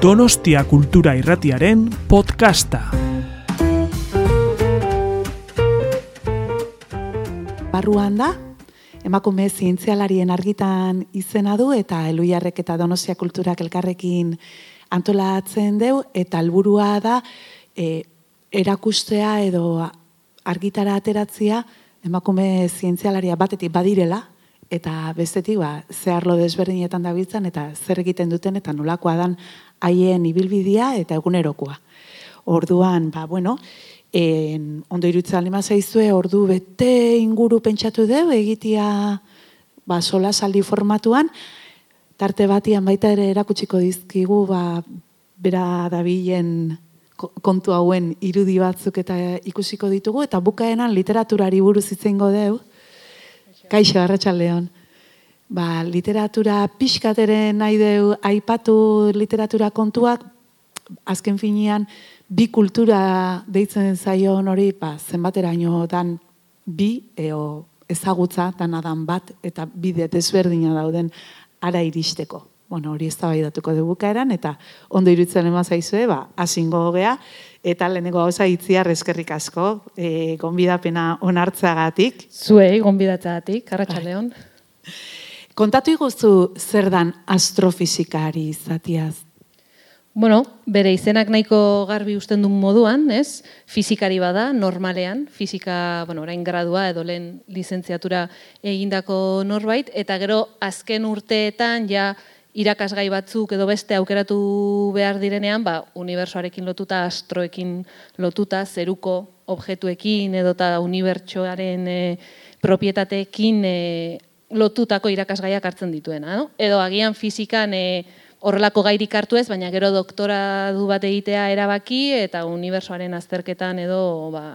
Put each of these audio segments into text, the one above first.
Donostia Kultura Irratiaren podcasta. Barruan da, emakume zientzialarien argitan izena du eta Eluiarrek eta Donostia Kulturak elkarrekin antolatzen deu eta helburua da e, erakustea edo argitara ateratzia emakume zientzialaria batetik badirela eta bestetik ba, zeharlo desberdinetan dabiltzan eta zer egiten duten eta nolakoa dan haien ibilbidea eta egunerokoa. Orduan, ba, bueno, en, ondo irutzen lima zaizue, ordu bete inguru pentsatu dugu, egitea ba, sola saldi formatuan, tarte batian baita ere erakutsiko dizkigu, ba, bera dabilen kontu hauen irudi batzuk eta ikusiko ditugu, eta bukaenan literaturari buruz itzeingo dugu, Kaixo, Arratxaldeon. Ba, literatura pixkateren nahi deu aipatu literatura kontuak, azken finean, bi kultura deitzen zaion hori, ba, zenbateraino dan bi, eo ezagutza, dan bat, eta bide desberdina dauden ara iristeko. Bueno, hori ez da datuko dugukaeran, eta ondo irutzen ema zaizue, ba, asingo gogea, eta lehenengo gauza itziar eskerrik asko, e, gonbidapena onartzagatik. Zuei, gonbidatzagatik, Arratxaldeon. Bai. Kontatu iguzu zer dan astrofizikari izatiaz? Bueno, bere izenak nahiko garbi usten duen moduan, ez? Fizikari bada, normalean, fizika, bueno, orain gradua edo lehen lizentziatura egindako norbait, eta gero azken urteetan ja irakasgai batzuk edo beste aukeratu behar direnean, ba, unibersoarekin lotuta, astroekin lotuta, zeruko objektuekin edo eta unibertsoaren e, propietateekin e, lotutako irakasgaiak hartzen dituena. No? Edo agian fizikan e, horrelako gairik hartu ez, baina gero doktora du bat egitea erabaki eta unibersoaren azterketan edo ba,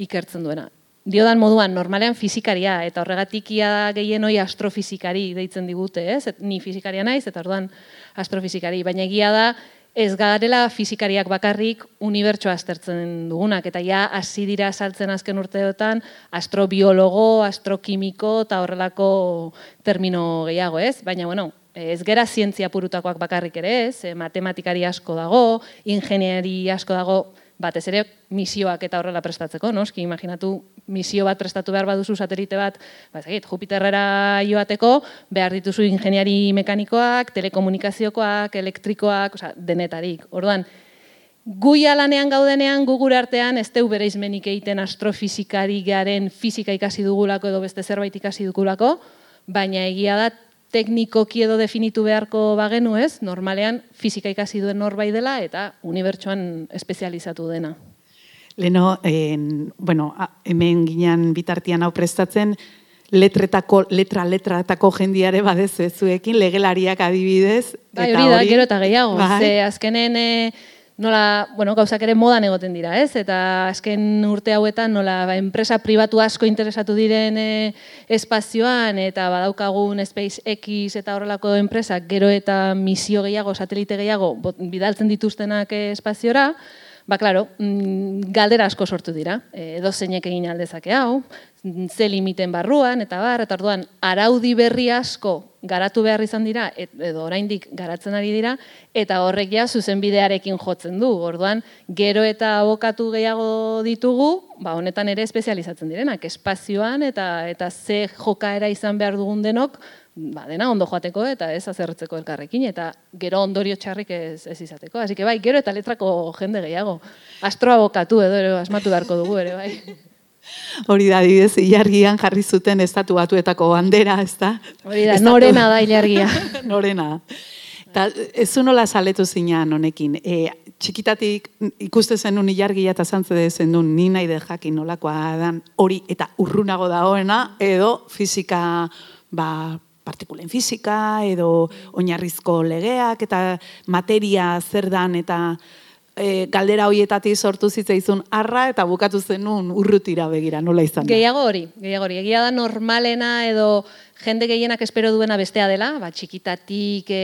ikertzen duena. Diodan moduan, normalean fizikaria, eta horregatik ia gehien hoi astrofizikari deitzen digute, ez? ni fizikaria naiz, eta orduan astrofizikari. Baina egia da, ez garela fizikariak bakarrik unibertsoa aztertzen dugunak, eta ja hasi dira saltzen azken urteotan astrobiologo, astrokimiko eta horrelako termino gehiago, ez? Baina, bueno, ez gera zientzia purutakoak bakarrik ere ez, eh, matematikari asko dago, ingeniari asko dago, batez ere misioak eta horrela prestatzeko, noski, imaginatu misio bat prestatu behar baduzu satelite bat, ba, ezagit, Jupiterrera joateko, behar dituzu ingeniari mekanikoak, telekomunikaziokoak, elektrikoak, oza, denetarik. Orduan, Gui alanean gaudenean, gugur artean, ez teu bere izmenik egiten astrofizikari garen fizika ikasi dugulako edo beste zerbait ikasi dugulako, baina egia da teknikoki edo definitu beharko bagenu ez, normalean fizika ikasi duen norbait dela eta unibertsuan espezializatu dena. Leno, en, bueno, hemen ginean bitartian hau prestatzen, letretako, letra, letratako jendiare badez zuekin, legelariak adibidez. Bai, hori da, gero eta gehiago. Bai. Ze azkenen, e, nola, bueno, gauzak ere modan egoten dira, ez? Eta azken urte hauetan nola ba, enpresa pribatu asko interesatu diren e, espazioan eta badaukagun SpaceX eta horrelako enpresak gero eta misio gehiago, satelite gehiago bidaltzen dituztenak e, espaziora, Ba, klaro, mm, galdera asko sortu dira. E, edo zeinek egin aldezake hau, ze limiten barruan, eta bar, eta orduan, araudi berri asko garatu behar izan dira, edo oraindik garatzen ari dira, eta horrek ja zuzenbidearekin jotzen du. Orduan, gero eta abokatu gehiago ditugu, ba, honetan ere espezializatzen direnak, espazioan, eta eta ze jokaera izan behar dugun denok, ba, dena ondo joateko eta ez azerretzeko elkarrekin, eta gero ondorio txarrik ez, ez izateko. Así que bai, gero eta letrako jende gehiago. Astroa bokatu edo ero, asmatu beharko dugu ere, bai. Hori da, didez, ilargian jarri zuten estatu batuetako bandera, ez da? Hori da, norena da ilargia. norena. Eta ez nola saletu zinean honekin. E, txikitatik ikuste zen un ilargia eta zantze dezen duen ni nahi de jakin nolakoa dan hori eta urrunago dagoena edo fizika ba, partikulen fizika edo oinarrizko legeak eta materia zer dan eta e, galdera hoietatik sortu zitzaizun arra eta bukatu zenun urrutira begira, nola izan da? Gehiago hori, gehiago hori. Egia da normalena edo jende gehienak espero duena bestea dela, ba, txikitatik e,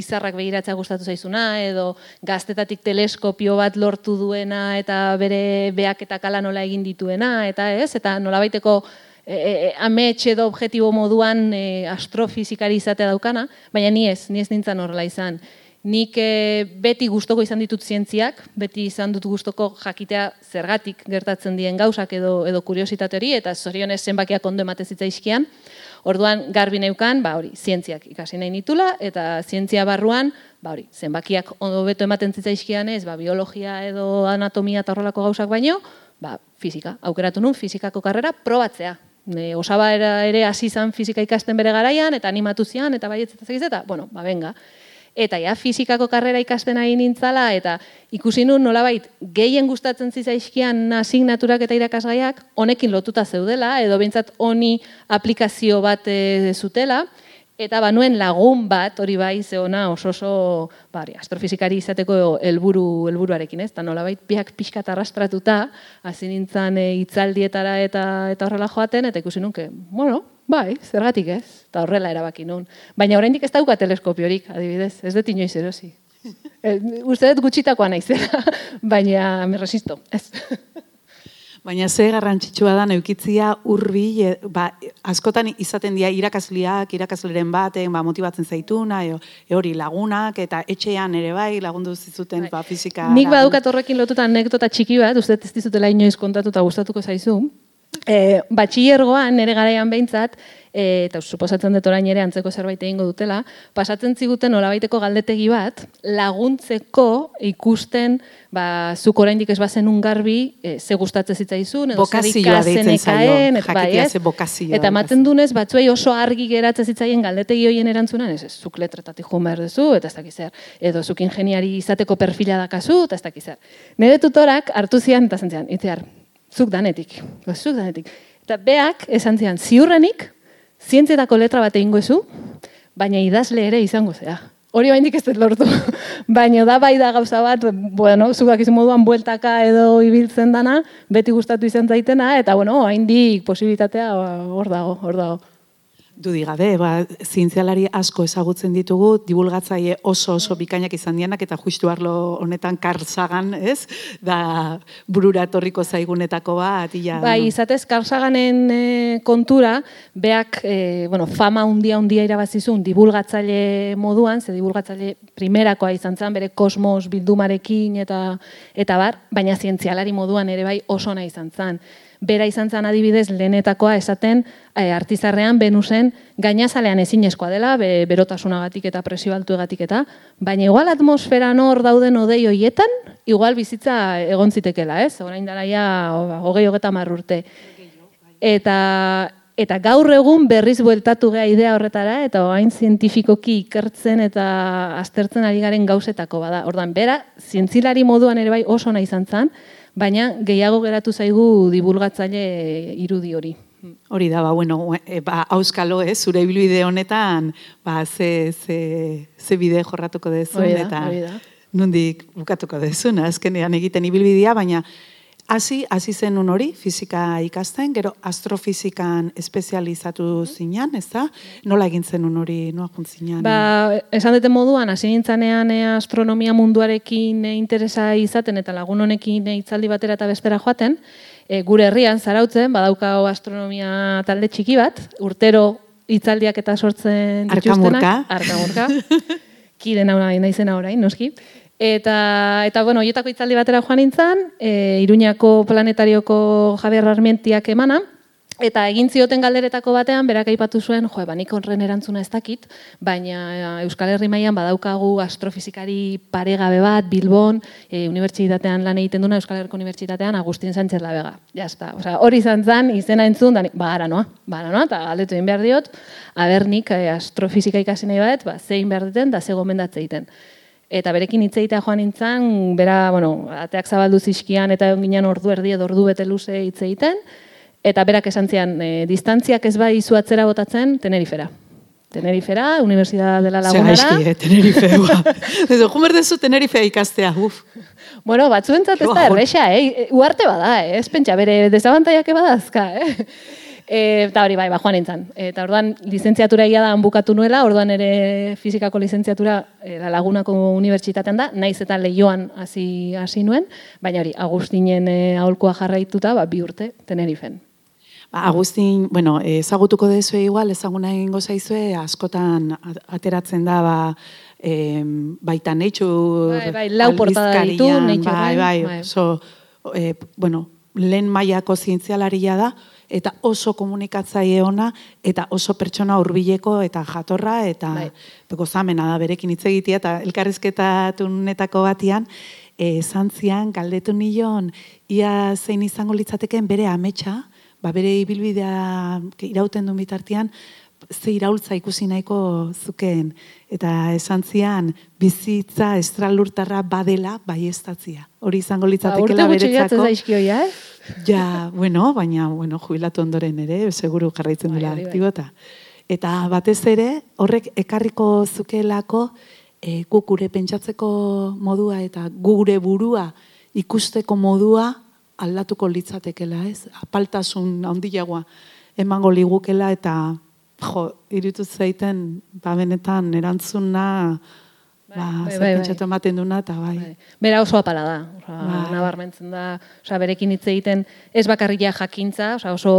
izarrak begiratzea gustatu zaizuna, edo gaztetatik teleskopio bat lortu duena eta bere beak eta kala nola egin dituena, eta ez, eta nola baiteko e, e, amets edo objetibo moduan e, astrofizikari izatea daukana, baina ni ez, ni ez nintzen horrela izan. nik e, beti gustoko izan ditut zientziak, beti izan dut gustoko jakitea zergatik gertatzen dien gauzak edo edo kuriositate hori eta zorionez zenbakiak ondo emate zitzaizkian. Orduan garbi neukan, ba hori, zientziak ikasi nahi nitula eta zientzia barruan, ba hori, zenbakiak ondo beto ematen zitzaizkian ez, ba biologia edo anatomia eta horrelako gauzak baino, ba fisika. Aukeratu nun fisikako karrera probatzea. Ne, osaba ere hasi izan fisika ikasten bere garaian eta animatu zian eta baietz eta bueno, ba venga. Eta ja fizikako karrera ikasten ari nintzala eta ikusi nun nolabait gehien gustatzen zizaizkian asignaturak eta irakasgaiak honekin lotuta zeudela edo behintzat honi aplikazio bat e, zutela eta banuen lagun bat hori bai ze ona oso oso bari astrofizikari izateko helburu helburuarekin ez ta nolabait biak pixka arrastratuta hasi nintzan e, hitzaldietara eta eta horrela joaten eta ikusi nun bueno Bai, zergatik ez, eta horrela erabaki nun. Baina oraindik ez dauka teleskopiorik, adibidez, ez dut inoiz erosi. e, uste dut gutxitakoa naizela, baina me resisto, ez. Baina ze garrantzitsua da neukitzia urbi, e, ba, askotan izaten dira irakasliak, irakasleren baten, ba, motibatzen zaituna, e, e, hori lagunak, eta etxean ere bai, lagundu zizuten bai. ba, fizika. Nik badukat horrekin lotuta anekdota txiki bat, uste ez dizutela inoiz kontatu eta gustatuko zaizu, E, batxillergoan nere garaian behintzat, e, eta suposatzen dut orain ere antzeko zerbait egingo dutela, pasatzen ziguten olabaiteko galdetegi bat, laguntzeko ikusten, ba, zuk oraindik ez bazen garbi, e, ze gustatzen zitzaizun, edo zer ikazen ekaen, eta bai, ez? Eta ematen dunez, batzuei oso argi geratzen zitzaien galdetegi hoien erantzunan, ez, ez zuk letretatik joan behar duzu, eta ez dakiz zer, edo zuk ingeniari izateko perfila dakazu, eta ez dakiz zer. Nere tutorak hartu zian, eta zentzian, itziar, zuk danetik, zuk danetik. Eta beak, esan zian, ziurrenik, zientzietako letra bat egingo ezu, baina idazle ere izango zea. Hori baindik ez dut lortu. baina da bai da gauza bat, bueno, zugak izan moduan bueltaka edo ibiltzen dana, beti gustatu izan zaitena, eta bueno, haindik posibilitatea hor dago, hor dago. Dudi gabe, ba, zientzialari asko ezagutzen ditugu, divulgatzaile oso oso bikainak izan dianak, eta justu arlo honetan karzagan, ez? Da burura torriko zaigunetako bat, ia... Bai, izatez, karzaganen e, kontura, beak, e, bueno, fama undia undia irabazizun, divulgatzaile moduan, ze divulgatzaile primerakoa izan zen, bere kosmos bildumarekin eta eta bar, baina zientzialari moduan ere bai oso nahi izan zen bera izan zen adibidez lehenetakoa esaten e, artizarrean Venusen gainazalean ezinezkoa dela, be, berotasunagatik eta presio altuegatik eta, baina igual atmosfera hor dauden odei hoietan, igual bizitza egon zitekela, ez? Orain daraia hogei hogeta marrurte. Eta, eta gaur egun berriz bueltatu gea idea horretara, eta oain zientifikoki ikertzen eta aztertzen ari garen gauzetako bada. Ordan bera, zientzilari moduan ere bai oso nahi izan zen, baina gehiago geratu zaigu dibulgatzaile irudi hori. Hori da, ba, bueno, e, ba, auskalo, eh, zure bilbide honetan, ba, ze, ze, ze bide jorratuko dezun, eta nundik bukatuko dezun, azkenean egiten ibilbidea, baina Hasi, hasi zen un hori, fizika ikasten, gero astrofizikan espezializatu zinan, ez da? Nola egin zen un hori, noa juntzinan? Ba, esan dute moduan, hasi nintzanean eh, astronomia munduarekin eh, interesa izaten eta lagun honekin eh, itzaldi batera eta bestera joaten, gure herrian zarautzen, badaukao astronomia talde txiki bat, urtero itzaldiak eta sortzen dituztenak. Arkamurka. Arkamurka. Kiden hau nahi zena orain, noski. Eta, eta bueno, oietako itzaldi batera joan nintzen, e, Iruñako planetarioko Javier Armentiak emana, eta egin zioten galderetako batean, berak aipatu zuen, jo, ba, nik honren erantzuna ez dakit, baina e, Euskal Herri mailan badaukagu astrofizikari paregabe bat, Bilbon, e, unibertsitatean lan egiten duna, Euskal Herriko unibertsitatean, Agustin Sánchez Labega. Ja, está. Osea, hori izan zen, izena entzun, da, ba, ara noa, ba, ara noa, eta galdetu behar diot, abernik e, astrofizika ikasi nahi bat, ba, zein behar duten, da ze gomendatze egiten eta berekin hitz egitea joan nintzen, bera, bueno, ateak zabaldu zizkian eta egon ginen ordu erdi edo ordu bete luze hitz egiten, eta berak esan zian, e, distantziak ez bai izu atzera botatzen, Tenerifera. Tenerifera, Universidad de la Lagunara. Zer eh, Tenerife, Edo, jumer dezu Tenerife ikastea, uf. Bueno, batzuentzat ez da erresa, eh? Uarte bada, eh? Ez pentsa, bere desabantaiak ebadazka, eh? E, eta hori bai, ba, joan nintzen. Eta orduan, lizentziatura egia da bukatu nuela, orduan ere fizikako lizentziatura e, la lagunako unibertsitatean da, naiz eta lehioan hasi hasi nuen, baina hori, Agustinen e, aholkoa jarraituta, ba, bi urte, tenerifen. Ba, Agustin, bueno, ezagutuko dezu igual, ezaguna egingo zaizue, askotan ateratzen da, ba, em, baita Nature Bai, bai, lau portada ditu, Nature, bai, bai, bai, bai. oso, e, bueno, lehen mailako zientzialaria da, eta oso komunikatzaile ona, eta oso pertsona hurbileko eta jatorra, eta Bai. gozamena da berekin hitz egitea, eta elkarrizketatunetako batian, e, esan zian, galdetu nion, ia zein izango litzateken bere ametsa, ba, bere ibilbidea irauten duen bitartean, ze iraultza ikusi nahiko zukeen. Eta esan zian, bizitza estralurtarra badela baiestatzia. Hori izango Ba, urte gutxi jatzen beretzako. eh? Ja, bueno, baina, bueno, jubilatu ondoren ere, seguru jarraitzen Bai, dela hori bai. aktibota. Eta batez ere, horrek ekarriko zukelako e, guk gure pentsatzeko modua eta gure burua ikusteko modua aldatuko litzatekela, ez? Apaltasun handiagoa emango ligukela eta jo, iritu zaiten, ba benetan erantzuna ba, bai, zer bai, bai. pentsatu ematen duna, eta bai. Bai. Bera oso apala da, osea, Bai. nabarmentzen da, osea, berekin hitz egiten ez bakarria jakintza, osea, oso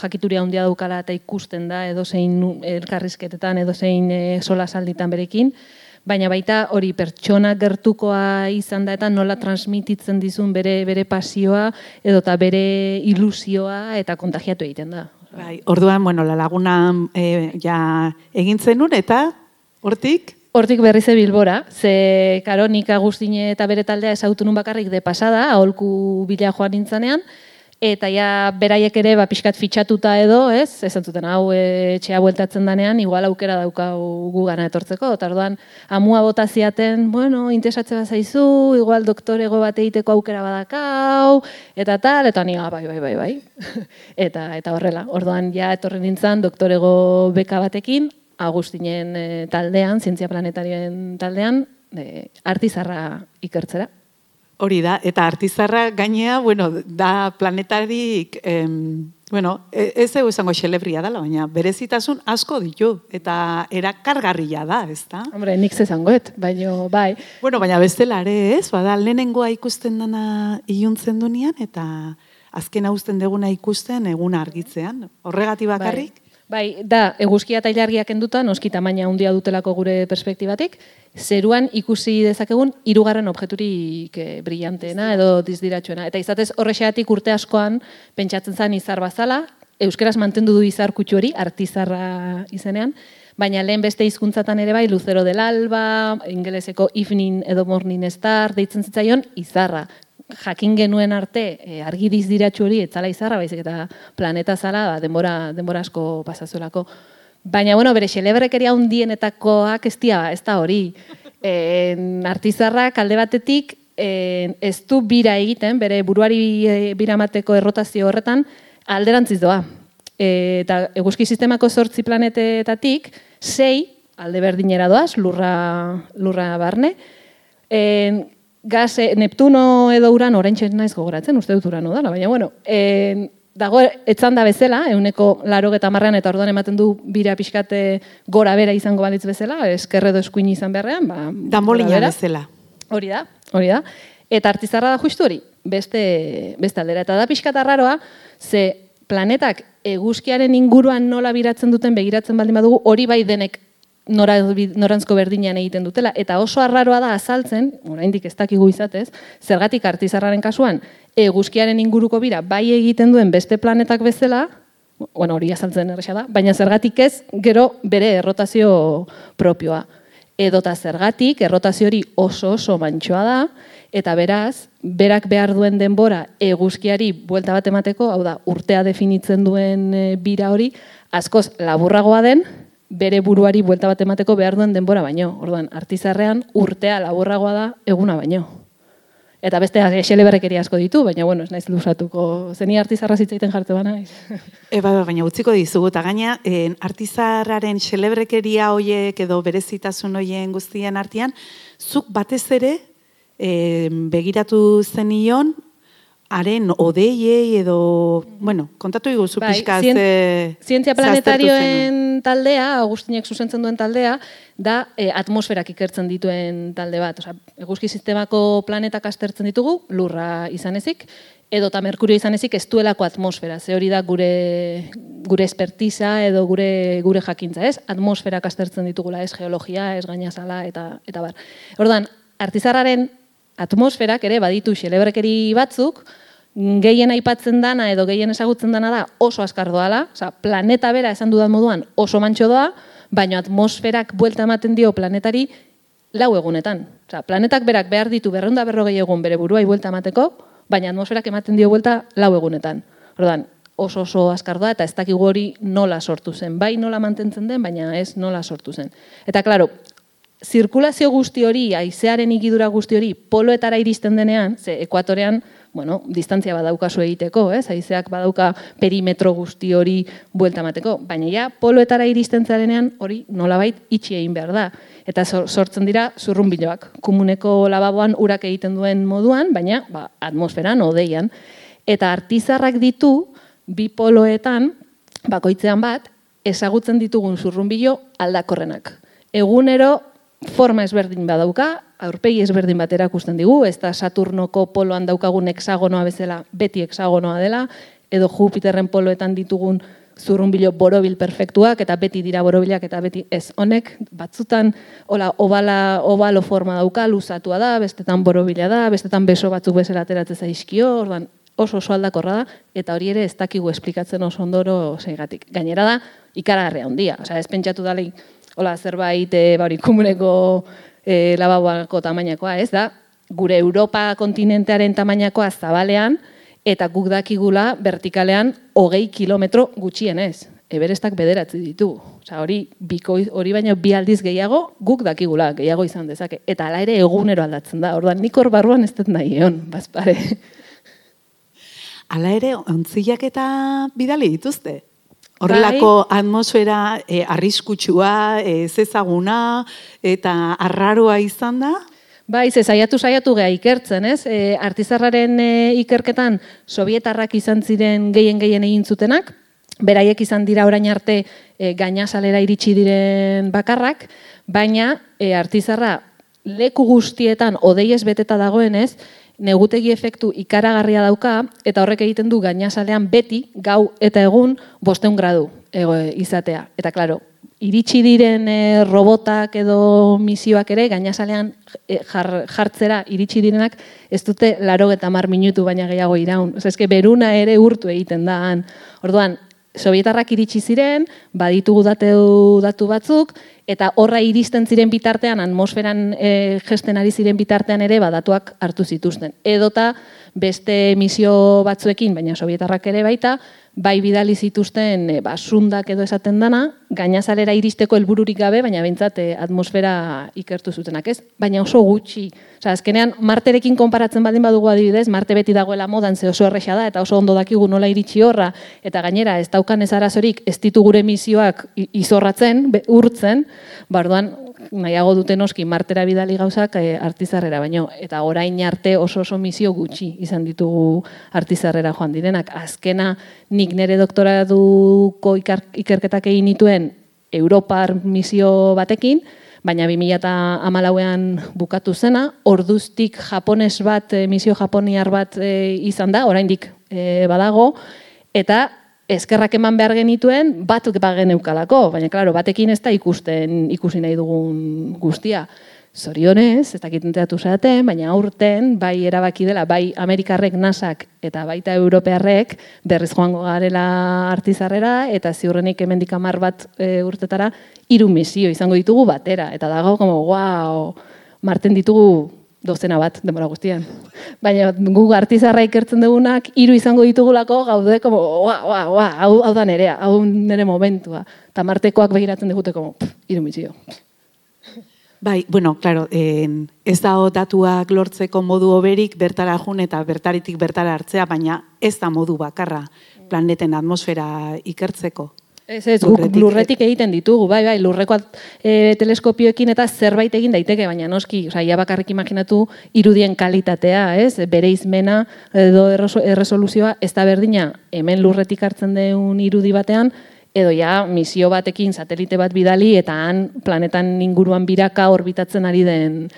jakituria handia daukala eta ikusten da edozein elkarrizketetan, edozein e, sola salditan berekin, baina baita hori pertsona gertukoa izan da eta nola transmititzen dizun bere bere pasioa edota bere ilusioa eta kontagiatu egiten da. Bai, orduan, bueno, la laguna e, ja egin zenun eta hortik Hortik berriz Bilbora, ze karo nik Agustine eta bere taldea ezagutu nun bakarrik de pasada, aholku bila joan nintzanean, eta ja beraiek ere ba, pixkat fitxatuta edo, ez, esan zuten hau e, etxea bueltatzen danean, igual aukera daukau gugana etortzeko, eta orduan amua bota ziaten, bueno, interesatze bat zaizu, igual doktorego bat egiteko aukera badakau, eta tal, eta ni, ah, bai, bai, bai, bai. eta, eta horrela, orduan ja etorri nintzen doktorego beka batekin, Agustinen eh, taldean, zientzia planetarien taldean, e, artizarra ikertzera. hori da, eta artizarra gainea, bueno, da planetarik, em, bueno, e- ez egu esango xelebria dela, baina berezitasun asko ditu, eta erakargarria da, ez da? Hombre, nik zezangoet, baino, bai. Bueno, baina bestela ere, ez? Bada, lehenengoa ikusten dana iluntzen dunean, eta azken hausten deguna ikusten eguna argitzean. Horregatik bakarrik? Bai, da, eguzkia eta ilargiak enduta, noski tamaina handia dutelako gure perspektibatik, zeruan ikusi dezakegun hirugarren objekturik eh, brillanteena edo dizdiratsuena. Eta izatez horrexeatik urte askoan pentsatzen zen izar bazala, euskeraz mantendu du izar kutsu hori, artizarra izenean, baina lehen beste hizkuntzatan ere bai, Lucero del Alba, ingeleseko Evening edo Morning Star, deitzen zitzaion izarra. Jakin genuen arte e, argi dizdiratsu hori etzala izarra, baizik eta planeta zala, ba, denbora, denbora asko pasazuelako. Baina, bueno, bere xelebrekeria hundienetakoak ez dia, ez da hori. E, artizarrak alde batetik e, ez du bira egiten, bere buruari e, bira emateko errotazio horretan, alderantziz doa. E, eta eguzki sistemako zortzi planetetatik, sei alde berdinera doaz, lurra, lurra barne. E, gaz, e, Neptuno edo uran oraintxe naiz gogoratzen, uste dut urano dela, baina bueno, e, dago etzan da bezala, euneko laro eta marrean eta orduan ematen du bira pixkate gora bera izango balitz bezala, eskerre edo eskuin izan beharrean, ba, bera. bezala. Hori da, hori da. Eta artizarra da justu hori, beste, beste aldera. Eta da pixkat arraroa, ze planetak eguzkiaren inguruan nola biratzen duten begiratzen baldin badugu, hori bai denek nora, norantzko berdinean egiten dutela. Eta oso arraroa da azaltzen, oraindik ez dakigu izatez, zergatik artizarraren kasuan, eguzkiaren inguruko bira bai egiten duen beste planetak bezala, bueno, hori azaltzen erresa da, baina zergatik ez, gero bere errotazio propioa. Edota zergatik, errotazio hori oso oso mantxoa da, eta beraz, berak behar duen denbora eguzkiari buelta bat emateko, hau da, urtea definitzen duen e, bira hori, askoz laburragoa den, bere buruari buelta bat emateko behar duen denbora baino. Orduan, artizarrean urtea laburragoa da eguna baino. Eta beste xeleberrekeria asko ditu, baina bueno, ez naiz luzatuko. Zeni artizarra zitzaiten jarte bana. naiz. E, bai, bai, baina utziko dizugu, eta gaina, en, artizarraren xelebrekeria hoiek edo berezitasun hoien guztien artean, zuk batez ere e, begiratu zenion, haren odeiei edo, bueno, kontatu iguzu Bai, pixka zien- ze... Zientzia planetarioen taldea, Agustinek zuzentzen duen taldea, da e, atmosferak ikertzen dituen talde bat. Osea, eguzki sistemako planetak aztertzen ditugu, lurra izan ezik, edo eta Merkurio izan ezik ez duelako atmosfera, ze hori da gure, gure espertiza edo gure, gure jakintza, ez? Atmosfera kastertzen ditugula, ez geologia, ez gainazala, eta, eta bar. Ordan, artizarraren atmosferak ere baditu xelebrekeri batzuk, gehien aipatzen dana edo gehien ezagutzen dana da oso azkar doala, oza, planeta bera esan dudan moduan oso mantxo doa, baina atmosferak buelta ematen dio planetari lau egunetan. Oza, planetak berak behar ditu berreunda berrogei egun bere buruai buelta emateko, baina atmosferak ematen dio buelta lau egunetan. Ordan, oso oso azkar doa eta ez dakigu hori nola sortu zen. Bai nola mantentzen den, baina ez nola sortu zen. Eta klaro, zirkulazio guzti hori, aizearen ikidura guzti hori, poloetara iristen denean, ze ekuatorean, bueno, distantzia badaukazu egiteko, ez? Aizeak badauka perimetro guzti hori buelta mateko, baina ja, poloetara iristen zarenean hori nolabait itxi egin behar da. Eta sortzen dira zurrunbiloak, komuneko lababoan urak egiten duen moduan, baina ba, atmosferan, odeian. Eta artizarrak ditu, bi poloetan, bakoitzean bat, ezagutzen ditugun zurrunbilo aldakorrenak. Egunero forma ezberdin badauka, aurpegi ezberdin bat erakusten digu, ez da Saturnoko poloan daukagun hexagonoa bezala beti hexagonoa dela, edo Jupiterren poloetan ditugun zurrunbilo borobil perfektuak, eta beti dira borobilak, eta beti ez honek, batzutan, hola, obala, obalo forma dauka, luzatua da, bestetan borobila da, bestetan beso batzuk bezala ateratzen zaizkio, ordan oso oso aldakorra da, eta hori ere ez dakigu esplikatzen oso ondoro zeigatik. Gainera da, ikaragarria handia, osea, ez pentsatu dalei, hola, zerbait, e, bauri, komuneko e, lababoako tamainakoa, ez da? Gure Europa kontinentearen tamainakoa zabalean, eta guk dakigula vertikalean hogei kilometro gutxien ez. Eberestak bederatzi ditu. Osa, hori, biko, hori baino bi aldiz gehiago, guk dakigula, gehiago izan dezake. Eta ala ere egunero aldatzen da. Orduan, nik hor barruan ez dut nahi egon, bazpare. Hala ere, ontziak eta bidali dituzte? Horrelako bai. atmosfera e, arriskutsua, e, ezaguna eta arraroa izan da? Bai, ze saiatu saiatu gea ikertzen, ez? E, artizarraren e, ikerketan sovietarrak izan ziren gehien gehien egin zutenak, beraiek izan dira orain arte e, gainasalera iritsi diren bakarrak, baina e, artizarra leku guztietan odeiez beteta dagoenez, negutegi efektu ikaragarria dauka, eta horrek egiten du gainazalean beti, gau eta egun, bosteun gradu ego, izatea. Eta, klaro, iritsi diren e, robotak edo misioak ere, gainazalean e, jartzera iritsi direnak, ez dute laro eta mar minutu baina gehiago iraun. Oza, ezke beruna ere urtu egiten da. Orduan, Sovietarrak iritsi ziren, baditugu datu, datu batzuk, eta horra iristen ziren bitartean, atmosferan e, gesten ari ziren bitartean ere, badatuak hartu zituzten. Edota beste misio batzuekin, baina sovietarrak ere baita, bai bidali zituzten e, basundak edo esaten dana, gainazalera iristeko helbururik gabe, baina bintzat e, atmosfera ikertu zutenak ez, baina oso gutxi. Osa, azkenean, marterekin konparatzen badin badugu adibidez, marte beti dagoela modan ze oso erresa da, eta oso ondo dakigu nola iritsi horra, eta gainera ez daukan ez arazorik ez ditu gure misioak izorratzen, urtzen, bardoan nahiago duten oski martera bidali gauzak e, artizarrera, baino eta orain arte oso oso misio gutxi izan ditugu artizarrera joan direnak. Azkena nik nire doktoratuko ikerketak egin nituen Europar misio batekin, baina 2008an bukatu zena, orduztik japones bat, eh, misio japoniar bat e, izan da, oraindik e, badago, eta eskerrak eman behar genituen, batuk bagen eukalako, baina, klaro, batekin ez da ikusten ikusi nahi dugun guztia. Zorionez, ez dakit enteatu zaten, baina aurten, bai erabaki dela, bai Amerikarrek nasak eta baita Europearrek berriz joango garela artizarrera, eta ziurrenik hemendik amar bat e, urtetara, hiru misio izango ditugu batera. Eta dago, como, wow, marten ditugu dozena bat denbora guztian. Baina gu artizarra ikertzen dugunak hiru izango ditugulako gaude como wa wa wa hau, hau da nerea, hau nere momentua. Ta martekoak begiratzen digute como hiru misio. Bai, bueno, claro, en, ez da datuak lortzeko modu oberik bertara jun eta bertaritik bertara hartzea, baina ez da modu bakarra planeten atmosfera ikertzeko. Ez ez, lurretik, lurretik egiten ditugu, bai, bai, lurreko e, teleskopioekin eta zerbait egin daiteke, baina noski, oza, ia bakarrik imaginatu irudien kalitatea, ez, bere izmena edo erresoluzioa, ez da berdina, hemen lurretik hartzen deun irudi batean, edo ja misio batekin satelite bat bidali eta han planetan inguruan biraka orbitatzen ari den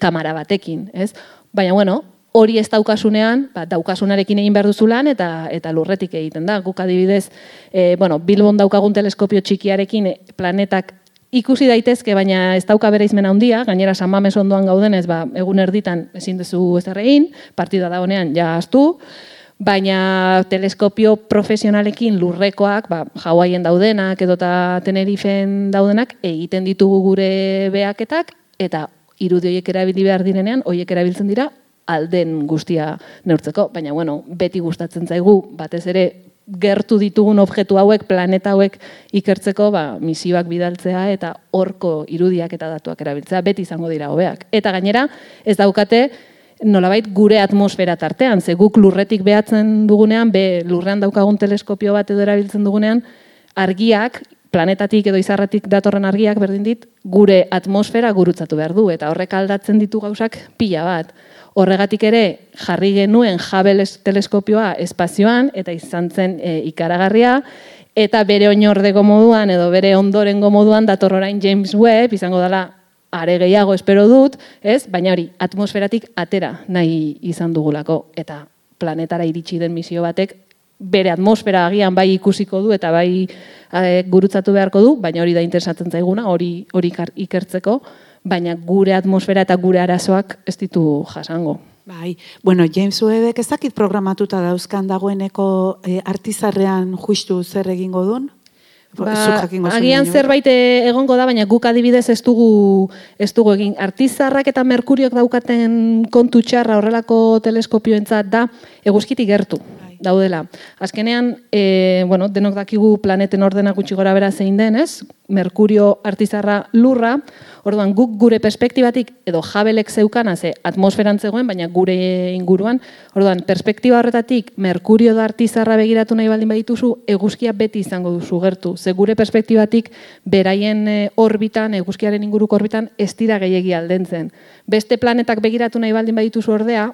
kamera batekin, ez? Baina bueno, hori ez daukasunean, ba, daukasunarekin egin behar duzu lan eta eta lurretik egiten da. Guk adibidez, e, bueno, Bilbon daukagun teleskopio txikiarekin e, planetak ikusi daitezke, baina ez dauka bere izmena handia, gainera San Mames ondoan gaudenez, ba, egun erditan ezin duzu ez partida da honean ja astu, baina teleskopio profesionalekin lurrekoak, ba, Hawaiien daudenak edota Tenerifen daudenak, egiten ditugu gure behaketak, eta irudi horiek erabili behar direnean, horiek erabiltzen dira, alden guztia neurtzeko, baina bueno, beti gustatzen zaigu, batez ere gertu ditugun objektu hauek, planeta hauek ikertzeko, ba, misioak bidaltzea eta horko irudiak eta datuak erabiltzea, beti izango dira hobeak. Eta gainera, ez daukate, nolabait gure atmosfera tartean, ze guk lurretik behatzen dugunean, be lurrean daukagun teleskopio bat edo erabiltzen dugunean, argiak, planetatik edo izarratik datorren argiak berdin dit, gure atmosfera gurutzatu behar du, eta horrek aldatzen ditu gauzak pila bat. Horregatik ere jarri genuen Hubble teleskopioa espazioan eta izan zen e, ikaragarria. Eta bere oinordeko moduan edo bere ondorengo moduan dator orain James Webb izango dela are gehiago espero dut, ez? Baina hori, atmosferatik atera nahi izan dugulako eta planetara iritsi den misio batek bere atmosfera agian bai ikusiko du eta bai e, gurutzatu beharko du, baina hori da interesatzen zaiguna, hori hori ikertzeko baina gure atmosfera eta gure arazoak ez ditu jasango. Bai, bueno, James Webbek ez dakit programatuta dauzkan dagoeneko e, artizarrean justu zer egingo duen? Ba, agian zerbait eh, egongo da, baina guk adibidez ez dugu, ez dugu egin. Artizarrak eta Merkuriok daukaten kontu txarra horrelako teleskopioentzat da eguzkitik gertu. Daudela. Azkenean, e, bueno, denok dakigu planeten ordena gutxi gora bera zein den, ez? Merkurio artizarra lurra, Orduan, guk gure perspektibatik, edo jabelek zeukana, ze atmosferan zegoen, baina gure inguruan, orduan, perspektiba horretatik, Merkurio da artizarra begiratu nahi baldin badituzu, eguzkia beti izango duzu gertu. Ze gure perspektibatik, beraien eh, orbitan, eguzkiaren inguruko orbitan, ez dira gehiagi aldentzen. Beste planetak begiratu nahi baldin badituzu ordea,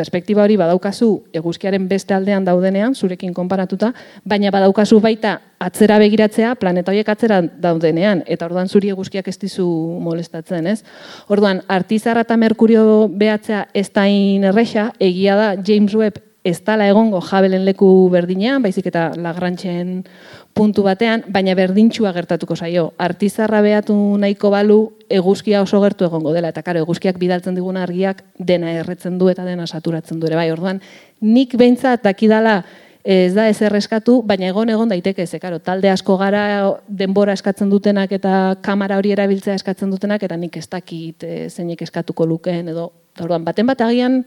perspektiba hori badaukazu eguzkiaren beste aldean daudenean, zurekin konparatuta, baina badaukazu baita atzera begiratzea planeta horiek atzera daudenean, eta orduan zuri eguzkiak ez dizu molestatzen, ez? Orduan, artizarra eta merkurio behatzea ez da erresa, egia da James Webb ez dala egongo jabelen leku berdinean, baizik eta lagrantxen puntu batean, baina berdintxua gertatuko zaio. Artizarra behatu nahiko balu eguzkia oso gertu egongo dela, eta karo, eguzkiak bidaltzen diguna argiak dena erretzen du eta dena saturatzen du ere. Bai, orduan, nik behintzat dakidala ez da ez erreskatu, baina egon egon daiteke ze, karo, talde asko gara denbora eskatzen dutenak eta kamera hori erabiltzea eskatzen dutenak, eta nik ez dakit e, zeinek eskatuko lukeen, edo, orduan, baten bat agian